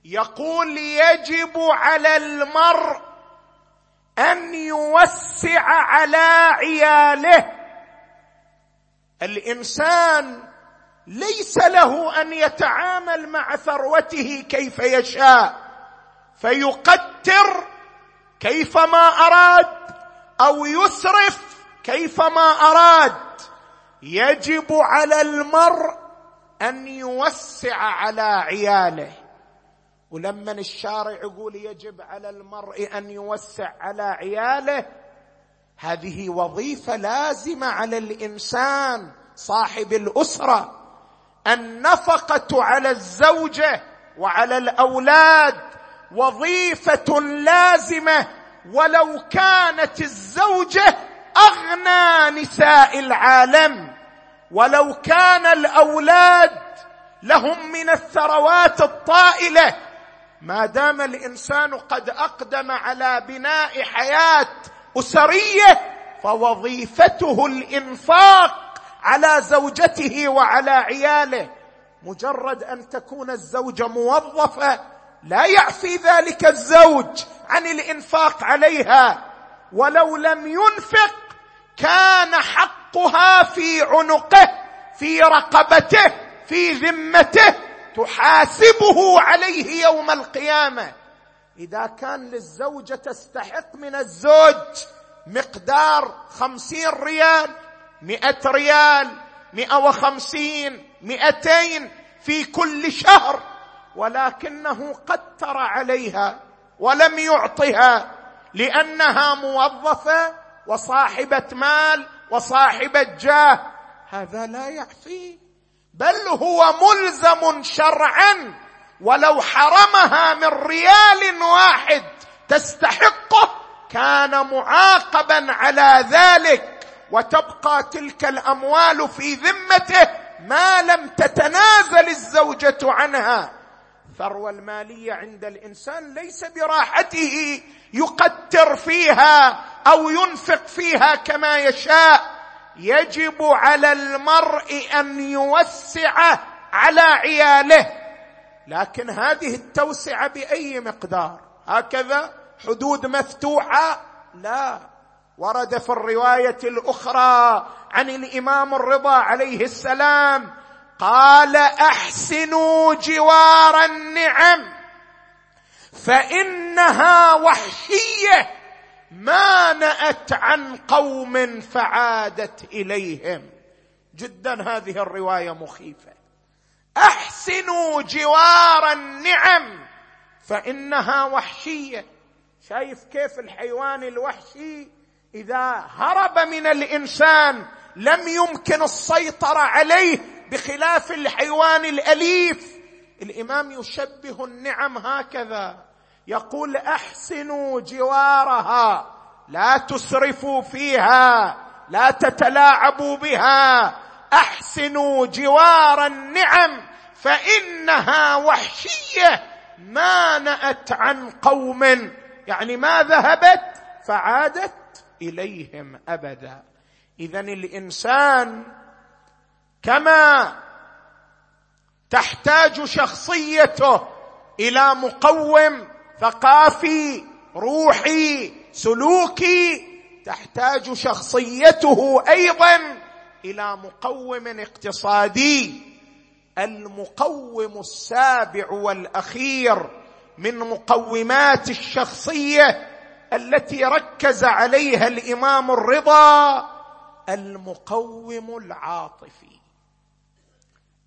يقول يجب على المرء أن يوسع على عياله الإنسان ليس له أن يتعامل مع ثروته كيف يشاء فيقتر كيفما أراد أو يسرف كيفما أراد. يجب على المرء أن يوسع على عياله. ولما الشارع يقول يجب على المرء أن يوسع على عياله هذه وظيفة لازمة على الإنسان صاحب الأسرة. النفقة على الزوجة وعلى الأولاد وظيفة لازمة. ولو كانت الزوجة أغنى نساء العالم ولو كان الأولاد لهم من الثروات الطائلة ما دام الإنسان قد أقدم على بناء حياة اسريه فوظيفته الإنفاق على زوجته وعلى عياله. مجرد أن تكون الزوجة موظفة لا يعفي ذلك الزوج عن الإنفاق عليها. ولو لم ينفق كان حقها في عنقه في رقبته في ذمته تحاسبه عليه يوم القيامة. إذا كان للزوجة تستحق من الزوج مقدار خمسين ريال مئة ريال مئة وخمسين مئتين في كل شهر ولكنه قتر عليها ولم يعطها لأنها موظفة وصاحبة مال وصاحبة جاه. هذا لا يعفيه بل هو ملزم شرعا ولو حرمها من ريال واحد تستحقه كان معاقبا على ذلك وتبقى تلك الأموال في ذمته ما لم تتنازل الزوجة عنها. الثروه المالية عند الإنسان ليس براحته يقتر فيها أو ينفق فيها كما يشاء. يجب على المرء أن يوسع على عياله. لكن هذه التوسعة بأي مقدار؟ هكذا حدود مفتوحة؟ لا. ورد في الرواية الأخرى عن الإمام الرضا عليه السلام قال أحسنوا جوار النعم فإنها وحشية ما نأت عن قوم فعادت إليهم. جدا هذه الرواية مخيفة. أحسنوا جوار النعم. فإنها وحشية. شايف كيف الحيوان الوحشي إذا هرب من الإنسان لم يمكن السيطرة عليه بخلاف الحيوان الأليف. الإمام يشبه النعم هكذا. يقول أحسنوا جوارها. لا تسرفوا فيها. لا تتلاعبوا بها. أحسنوا جوار النعم فإنها وحشية ما نأت عن قوم. يعني ما ذهبت فعادت إليهم أبدا. اذا الإنسان كما تحتاج شخصيته إلى مقوم ثقافي روحي سلوكي تحتاج شخصيته أيضا إلى مقوم اقتصادي. المقوم السابع والأخير من مقومات الشخصية التي ركز عليها الإمام الرضا المقوم العاطفي.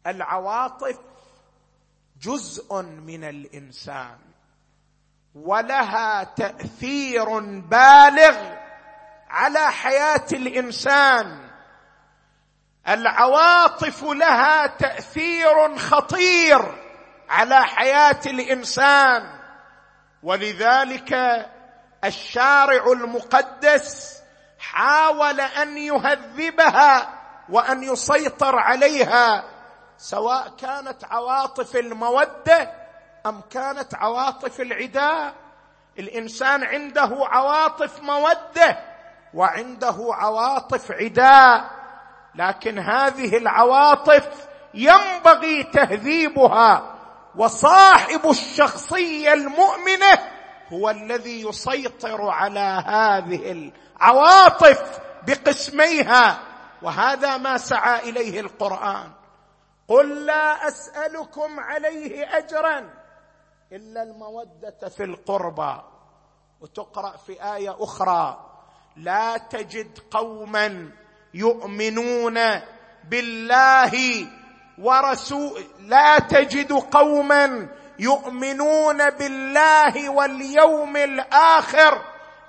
العواطف جزء من الإنسان ولها تأثير بالغ على حياة الإنسان. العواطف لها تأثير خطير على حياة الإنسان. ولذلك الشارع المقدس حاول أن يهذبها وأن يسيطر عليها سواء كانت عواطف المودة أم كانت عواطف العداء. الإنسان عنده عواطف مودة وعنده عواطف عداء. لكن هذه العواطف ينبغي تهذيبها وصاحب الشخصية المؤمنة هو الذي يسيطر على هذه العواطف بقسميها وهذا ما سعى إليه القرآن. قل لا أسألكم عليه اجرا إلا المودة في القربى. وتقرأ في آية أخرى لا تجد قوما يؤمنون بالله ورسول لا تجد قوما يؤمنون بالله واليوم الآخر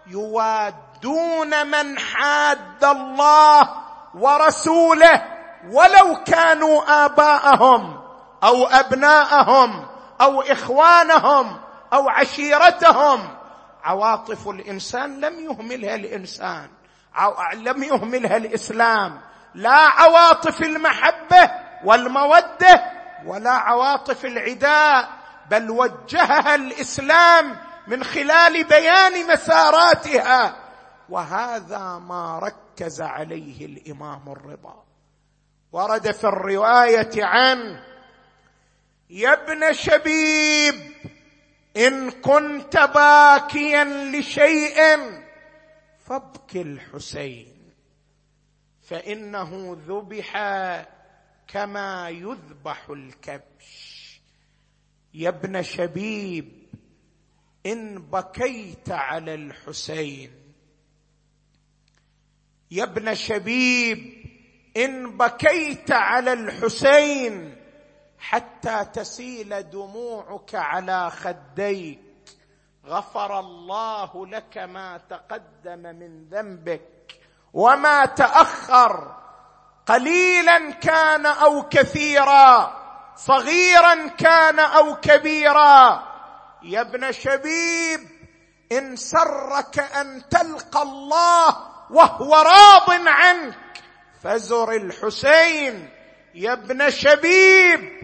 يوادون من حاد الله ورسوله ولو كانوا آباءهم أو أبناءهم أو إخوانهم أو عشيرتهم. عواطف الإنسان لم يهملها الإنسان. لم يهملها الإسلام. لا عواطف المحبة والمودة ولا عواطف العداء بل وجهها الإسلام من خلال بيان مساراتها. وهذا ما ركز عليه الإمام الرضا. ورد في الرواية عنه يا ابن شبيب إن كنت باكيا لشيء فابك الحسين فإنه ذبح كما يذبح الكبش. يا ابن شبيب إن بكيت على الحسين. يا ابن شبيب إن بكيت على الحسين حتى تسيل دموعك على خديك. غفر الله لك ما تقدم من ذنبك وما تأخر. قليلا كان أو كثيرا صغيرا كان أو كبيرا. يا ابن شبيب إن سرك أن تلقى الله وهو راض عنك. فزر الحسين. يا ابن شبيب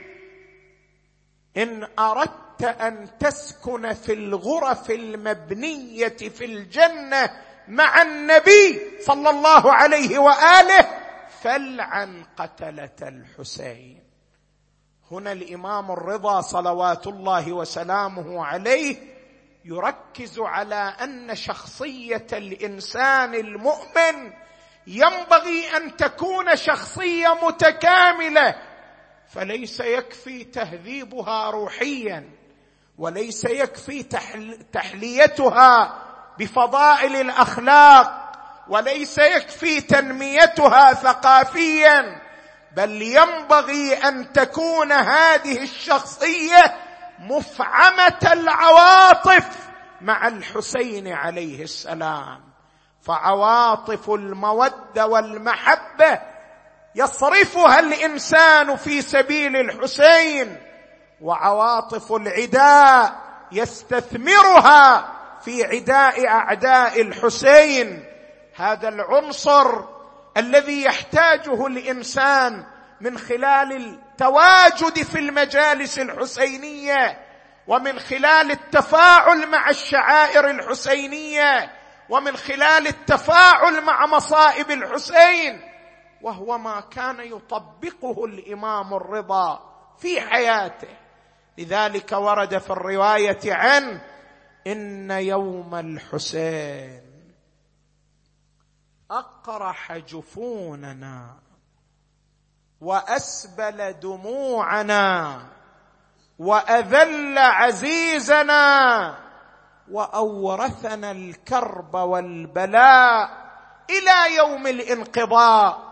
إن أردت أن تسكن في الغرف المبنية في الجنة مع النبي صلى الله عليه وآله فلعن قتلة الحسين. هنا الإمام الرضا صلوات الله وسلامه عليه يركز على أن شخصية الإنسان المؤمن ينبغي أن تكون شخصية متكاملة فليس يكفي تهذيبها روحيا. وليس يكفي تحليتها بفضائل الأخلاق وليس يكفي تنميتها ثقافيا بل ينبغي أن تكون هذه الشخصية مفعمة العواطف مع الحسين عليه السلام. فعواطف المودة والمحبة يصرفها الإنسان في سبيل الحسين وعواطف العداء يستثمرها في عداء أعداء الحسين. هذا العنصر الذي يحتاجه الإنسان من خلال التواجد في المجالس الحسينية ومن خلال التفاعل مع الشعائر الحسينية ومن خلال التفاعل مع مصائب الحسين. وهو ما كان يطبقه الإمام الرضا في حياته. لذلك ورد في الرواية عنه إن يوم الحسين. أقرح جفوننا وأسبل دموعنا وأذل عزيزنا وأورثنا الكرب والبلاء إلى يوم الانقضاء.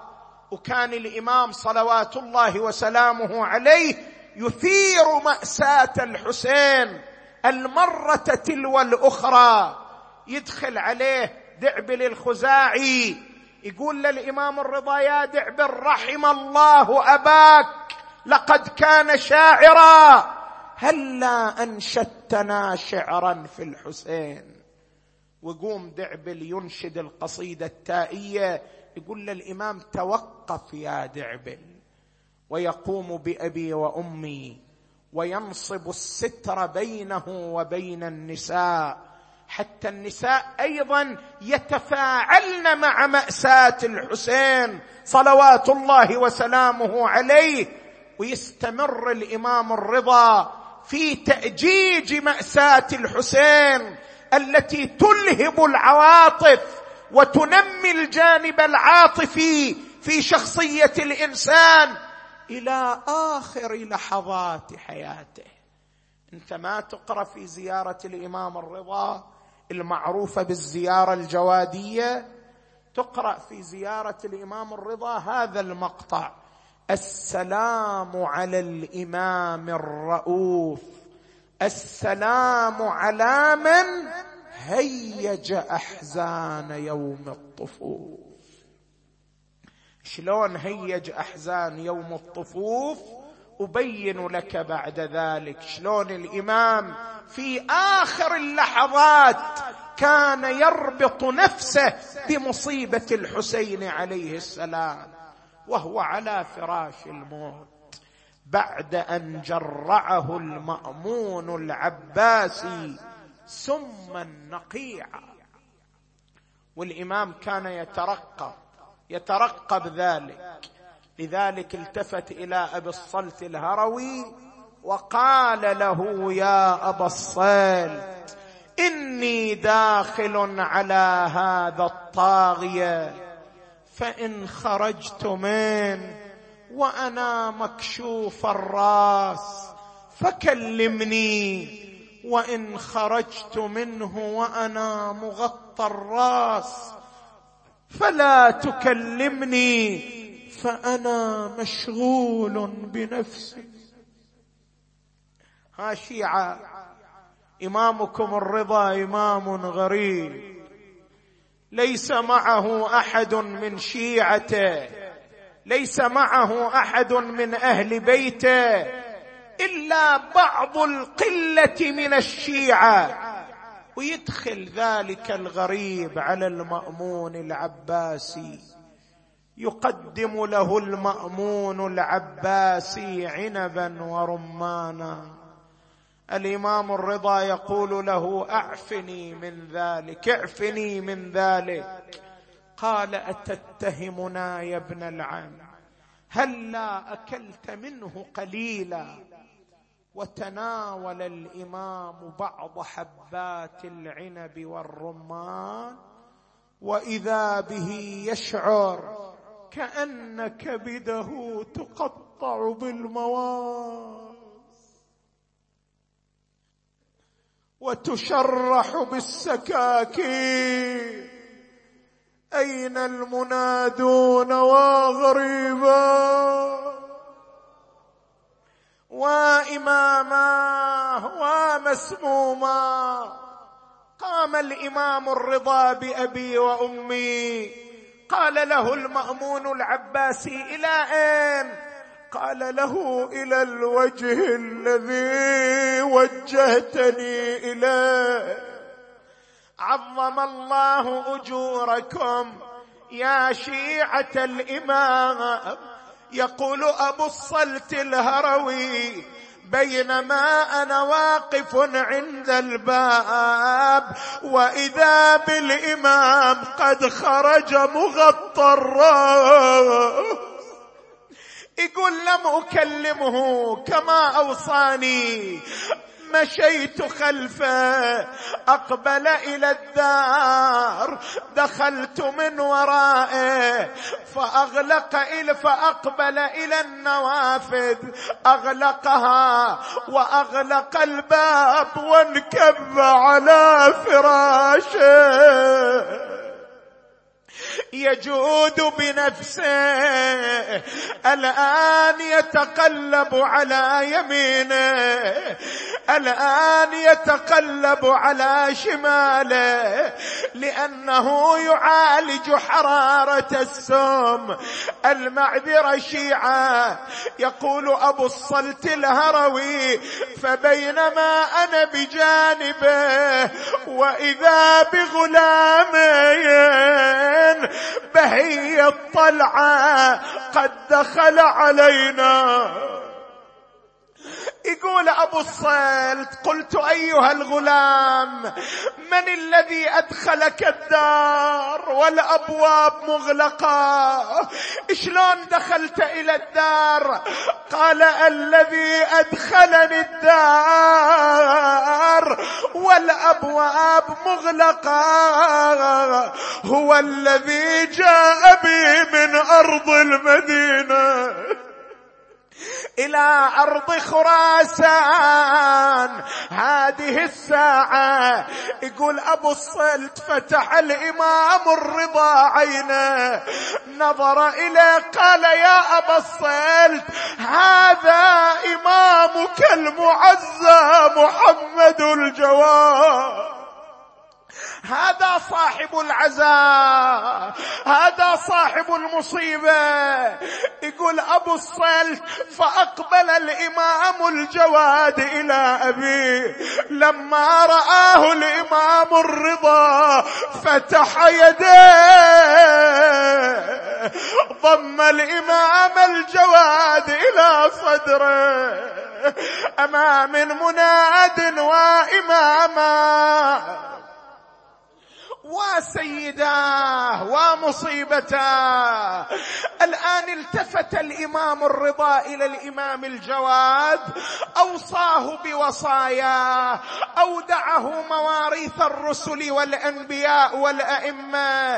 وكان الإمام صلوات الله وسلامه عليه يثير مأساة الحسين. المرة تلو الأخرى. يدخل عليه دعبل الخزاعي يقول للإمام الرضا يا دعبل رحم الله أباك. لقد كان شاعرا. هلا أنشدتنا شعرا في الحسين? وقوم دعبل ينشد القصيدة التائية. يقول للإمام توقف يا دعبل ويقوم بأبي وأمي وينصب الستر بينه وبين النساء حتى النساء أيضا يتفاعلن مع مأساة الحسين صلوات الله وسلامه عليه ويستمر الإمام الرضا في تأجيج مأساة الحسين التي تلهب العواطف وتنمي الجانب العاطفي في شخصية الإنسان. إلى آخر لحظات حياته. أنت ما تقرأ في زيارة الإمام الرضا المعروفة بالزيارة الجوادية. تقرأ في زيارة الإمام الرضا هذا المقطع. السلام على الإمام الرؤوف. السلام على من هيج أحزان يوم الطفوف شلون هيج أحزان يوم الطفوف أبين لك بعد ذلك؟ شلون الإمام في آخر اللحظات كان يربط نفسه بمصيبة الحسين عليه السلام وهو على فراش الموت. بعد أن جرعه المأمون العباسي سما نقيعا والإمام كان يترقب. يترقب ذلك. لذلك التفت إلى أبي الصلت الهروي وقال له يا أبا الصلت إني داخل على هذا الطاغية فإن خرجت منه وأنا مكشوف الرأس فكلمني وإن خرجت منه وأنا مغطى الرأس. فلا تكلمني فأنا مشغول بنفسي. ها شيعة إمامكم الرضا إمام غريب. ليس معه أحد من شيعته ليس معه أحد من أهل بيته إلا بعض القلة من الشيعة. ويدخل ذلك الغريب على المأمون العباسي. يقدم له المأمون العباسي عنبا ورمانا. الإمام الرضا يقول له أعفني من ذلك اعفني من ذلك. قال أتتهمنا يا ابن العم هلا أكلت منه قليلا؟ وتناول الإمام بعض حبات العنب والرمان وإذا به يشعر كان كبده تقطع بالمواس وتشرح بالسكاكين أين المنادون وغريبا؟ وإماما ومسموما. قام الإمام الرضا بأبي وأمي. قال له المأمون العباسي إلى أين؟ قال له إلى الوجه الذي وجهتني إليه. عظم الله أجوركم يا شيعة الإمام. يقول أبو الصلت الهروي بينما أنا واقف عند الباب وإذا بالإمام قد خرج مغطى الراس يقول لم أكلمه كما أوصاني. مشيت خلفه أقبل إلى الدار دخلت من ورائه فأغلق إلى فأقبل إلى النوافذ أغلقها وأغلق الباب وانكب على فراشه. يجود بنفسه الآن يتقلب على يمينه. الآن يتقلب على شماله لأنه يعالج حرارة السم. المعذرة شيعه يقول أبو الصلت الهروي فبينما أنا بجانبه وإذا بغلامين بهي الطلعة قد دخل علينا. يقول أبو الصلت قلت أيها الغلام من الذي أدخلك الدار والأبواب مغلقة؟ شلون دخلت إلى الدار؟ قال الذي أدخلني الدار والأبواب مغلقة هو الذي جاء بي من أرض المدينة. إلى أرض خراسان. هذه الساعة يقول أبو الصلت فتح الإمام الرضا عينه. نظر إليه قال يا أبا الصلت هذا إمامك المعزى محمد الجواد. هذا صاحب العزاء هذا صاحب المصيبة. يقول أبو الصلت فأقبل الإمام الجواد إلى ابيه لما رآه الإمام الرضا فتح يديه. ضم الإمام الجواد إلى صدره. أمام مناد وإماما. وسيداه ومصيبتاه الآن التفت الإمام الرضا إلى الإمام الجواد أوصاه بوصاياه أودعه مواريث الرسل والأنبياء والأئمة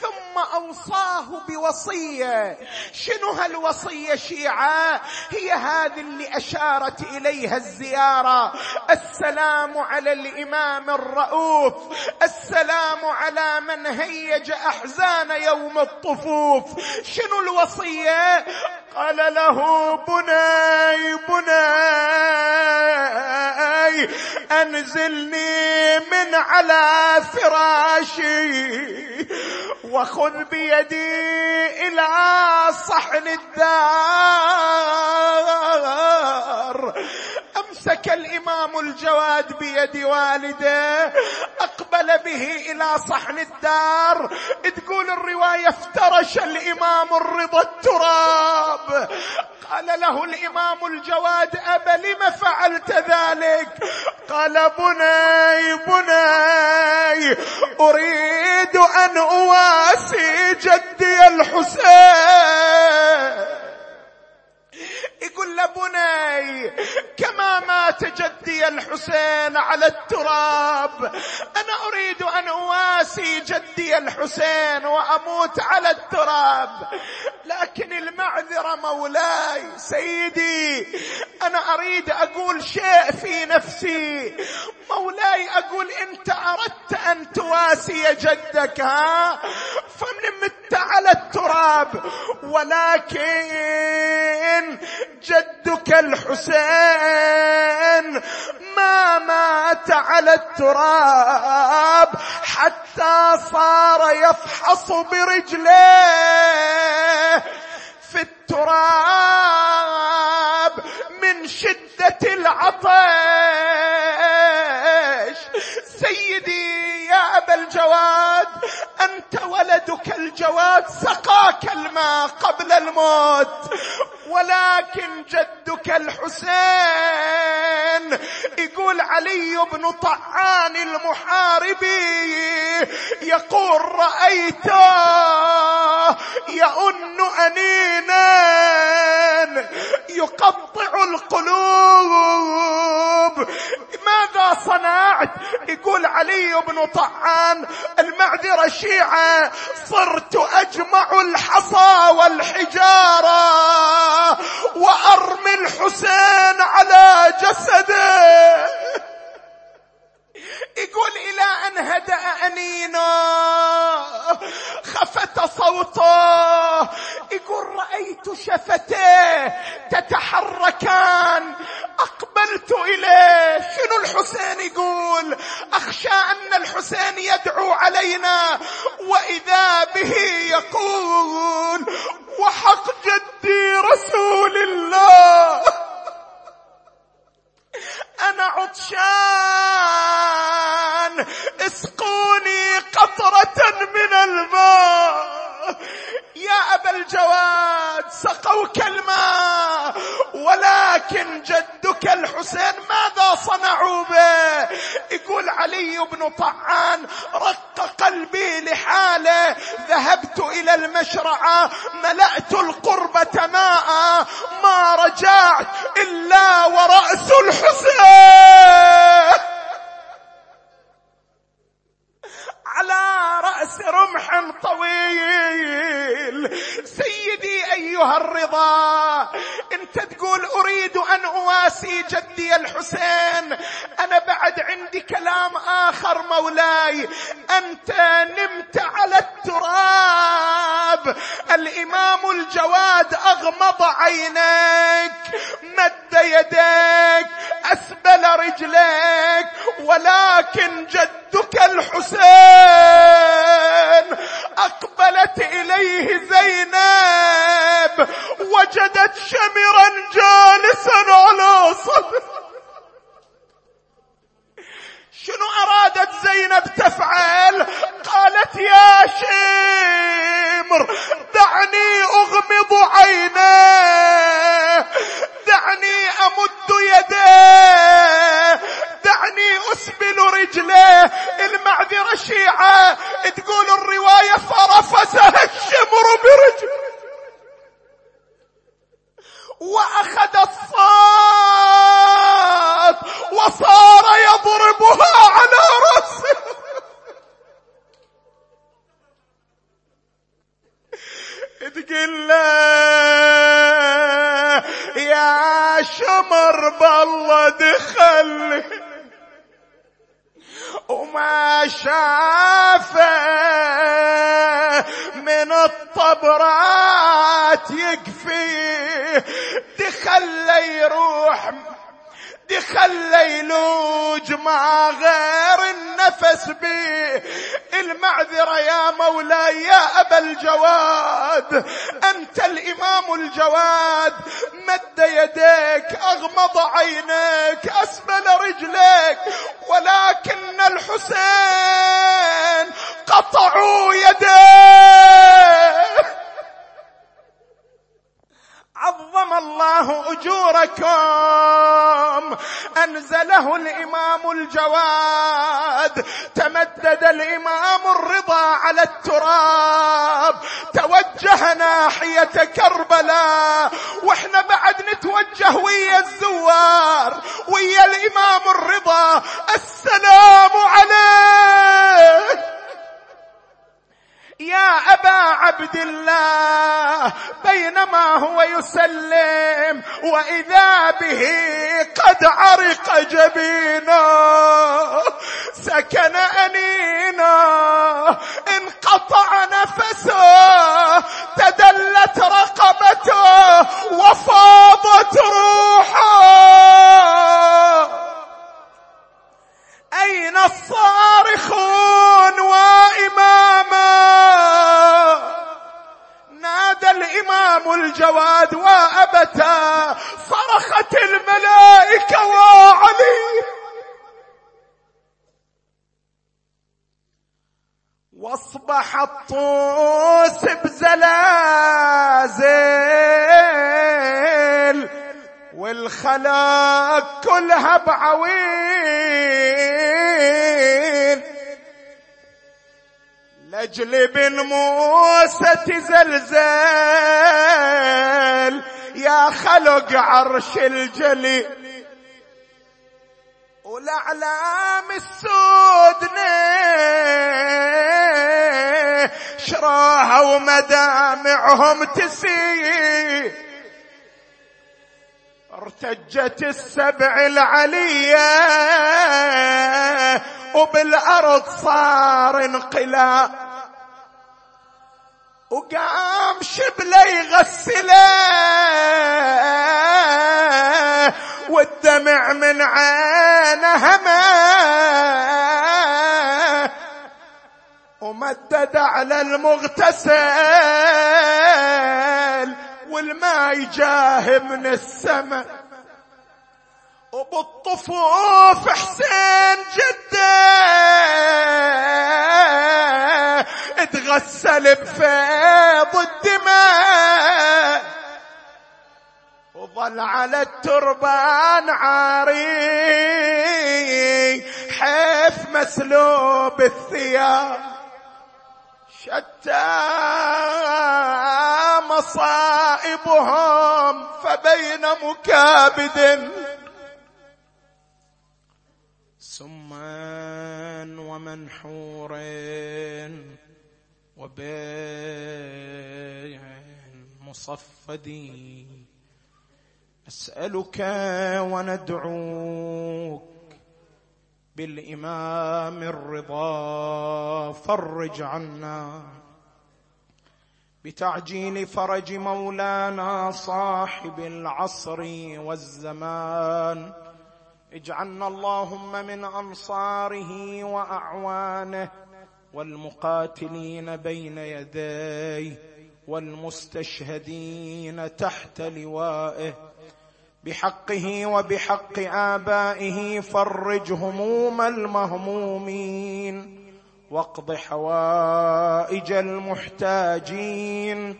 ثم أوصاه بوصية. شنو هالوصية شيعة؟ هي هذه اللي أشارت إليها الزيارة. السلام على الإمام الرؤوف. السلام على من هيج أحزان يوم الطفوف. شنو الوصية؟ قال له بني بني أنزلني من على فراشي وخذ بيدي إلى صحن الدار. أمسك الإمام الجواد بيد والده أقبل به إلى صحن الدار. تقول الرواية افترش الإمام الرضا التراب. قال له الإمام الجواد ابا لم فعلت ذلك؟ قال بني بني أريد أن أواسي جدي الحسين. الحسين على التراب. أنا أريد أن أواسي جدي الحسين وأموت على التراب. لكن المعذرة مولاي سيدي أنا أريد أقول شيء في نفسي. مولاي أقول إنت أردت أن تواسي جدك ها؟ فمن مت على التراب ولكن جدك الحسين ما مات مات على التراب حتى صار يفحص برجليه. في التراب من شدة العطش سیدی یا أبا الجواد أنت ولدك الجواد سقاك الماء قبل الموت ولكن جدك الحسين يقول علي بن طعان المحاربي يقول رأيته يؤن أنينا يقطع القلوب. ماذا صنعت؟ يقول علي بن طعان المعذرة شيعة صرت أجمع الحصى والحجارة وأرمي الحسين على جسده. يقول إلى أن هدأ أنينا خفت صوته. يقول رأيت شفتيه تتحركان. أقبلت إليه. شنو الحسين يقول؟ أخشى أن الحسين يدعو علينا. وإذا به يقول وحق جدي رسول الله. أنا عطشان. اسقوني قطرة من الماء. يا أبا الجواد سقوك الماء ولكن جدك الحسين ماذا صنعوا به؟ يقول علي بن طعان رق قلبي لحاله ذهبت إلى المشرعة ملأت القربة ماء ما رجعت إلا ورأس الحسين. رمح طويل. سيدي أيها الرضا انت تقول أريد أن أواسي جدي الحسين. أنا بعد عندي كلام آخر مولاي. أنت نمت على التراب. الإمام الجواد أغمض عينيك مد يديك أسبل رجليك. ولكن جدك الحسين. أقبلت إليه زينب وجدت شمرا جالسا على صدر شنو أرادت زينب تفعل؟ قالت يا شمر دعني أغمض عينيه دعني أمد يديه. دعني أسبل رجليه. المعذرة شيعة تقول الرواية فرفسها. الشمر برجله. وأخذ الصاد. وصار يضربها على رأسه. تقول يا شمر بالله دخل وما شافه من الطبرات يكفي دخل يروح دخل يلوج مع غير النفس بي. المعذرة يا مولاي يا أبا الجواد أنت الإمام الجواد. مد يديك أغمض عينيك أسبل رجليك ولكن الحسين قطعوا يديه. عظم الله أجوركم. أنزله الإمام الجواد. تمدد الإمام الرضا على التراب. توجه ناحية كربلاء. وإحنا بعد نتوجه ويا الزوار. ويا الإمام الرضا. السلام عليه يا أبا عبد الله بينما هو يسلم وإذا به قد عرق جبينا سكن انينا انقطع نفسه تدلت رقبته وفاضت روحه. أين الصارخون وإماما؟ نادى الإمام الجواد وأبتا صرخت الملائكة وعلي. وأصبح الطوس بزلازل. والخلاق كلها بعوين لاجل بن موسى تزلزل يا خلق عرش الجلي والأعلام السودنة شراها ومدامعهم تسيل ارتجت السبع العلية وبالأرض صار انقلاب وقام شبلة يغسله والدمع من عينه ما ومدد على المغتسل والماء جاه من السماء. وبالطفوف حسين جدة. اتغسل بفيض الدماء. وظل على التربان عاري حيف مسلوب الثياب. شتى مصائبهم فبين مكابد. سما ومنحور وبين مصفد. أسألك وندعوك بالإمام الرضا فرج عنا بتعجيل فرج مولانا صاحب العصر والزمان. اجعلنا اللهم من أنصاره وأعوانه والمقاتلين بين يديه والمستشهدين تحت لوائه. بحقه وبحق آبائه فرج هموم المهمومين. واقض حوائج المحتاجين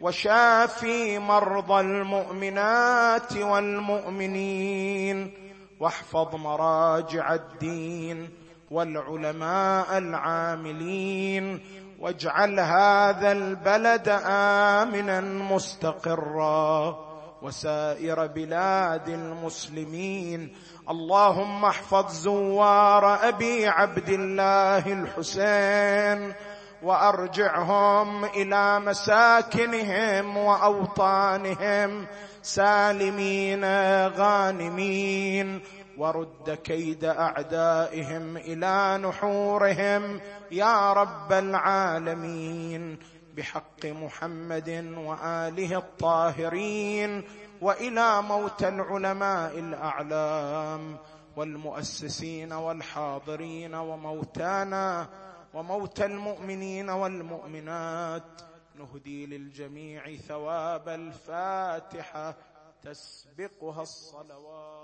وشافي مرضى المؤمنات والمؤمنين واحفظ مراجع الدين والعلماء العاملين واجعل هذا البلد آمنا مستقرا وسائر بلاد المسلمين اللهم احفظ زوار أبي عبد الله الحسين وأرجعهم إلى مساكنهم وأوطانهم سالمين غانمين ورد كيد أعدائهم إلى نحورهم يا رب العالمين بحق محمد وآله الطاهرين وإلى موتى العلماء الأعلام والمؤسسين والحاضرين وموتانا وموتى المؤمنين والمؤمنات. نهدي للجميع ثواب الفاتحة. تسبقها الصلوات.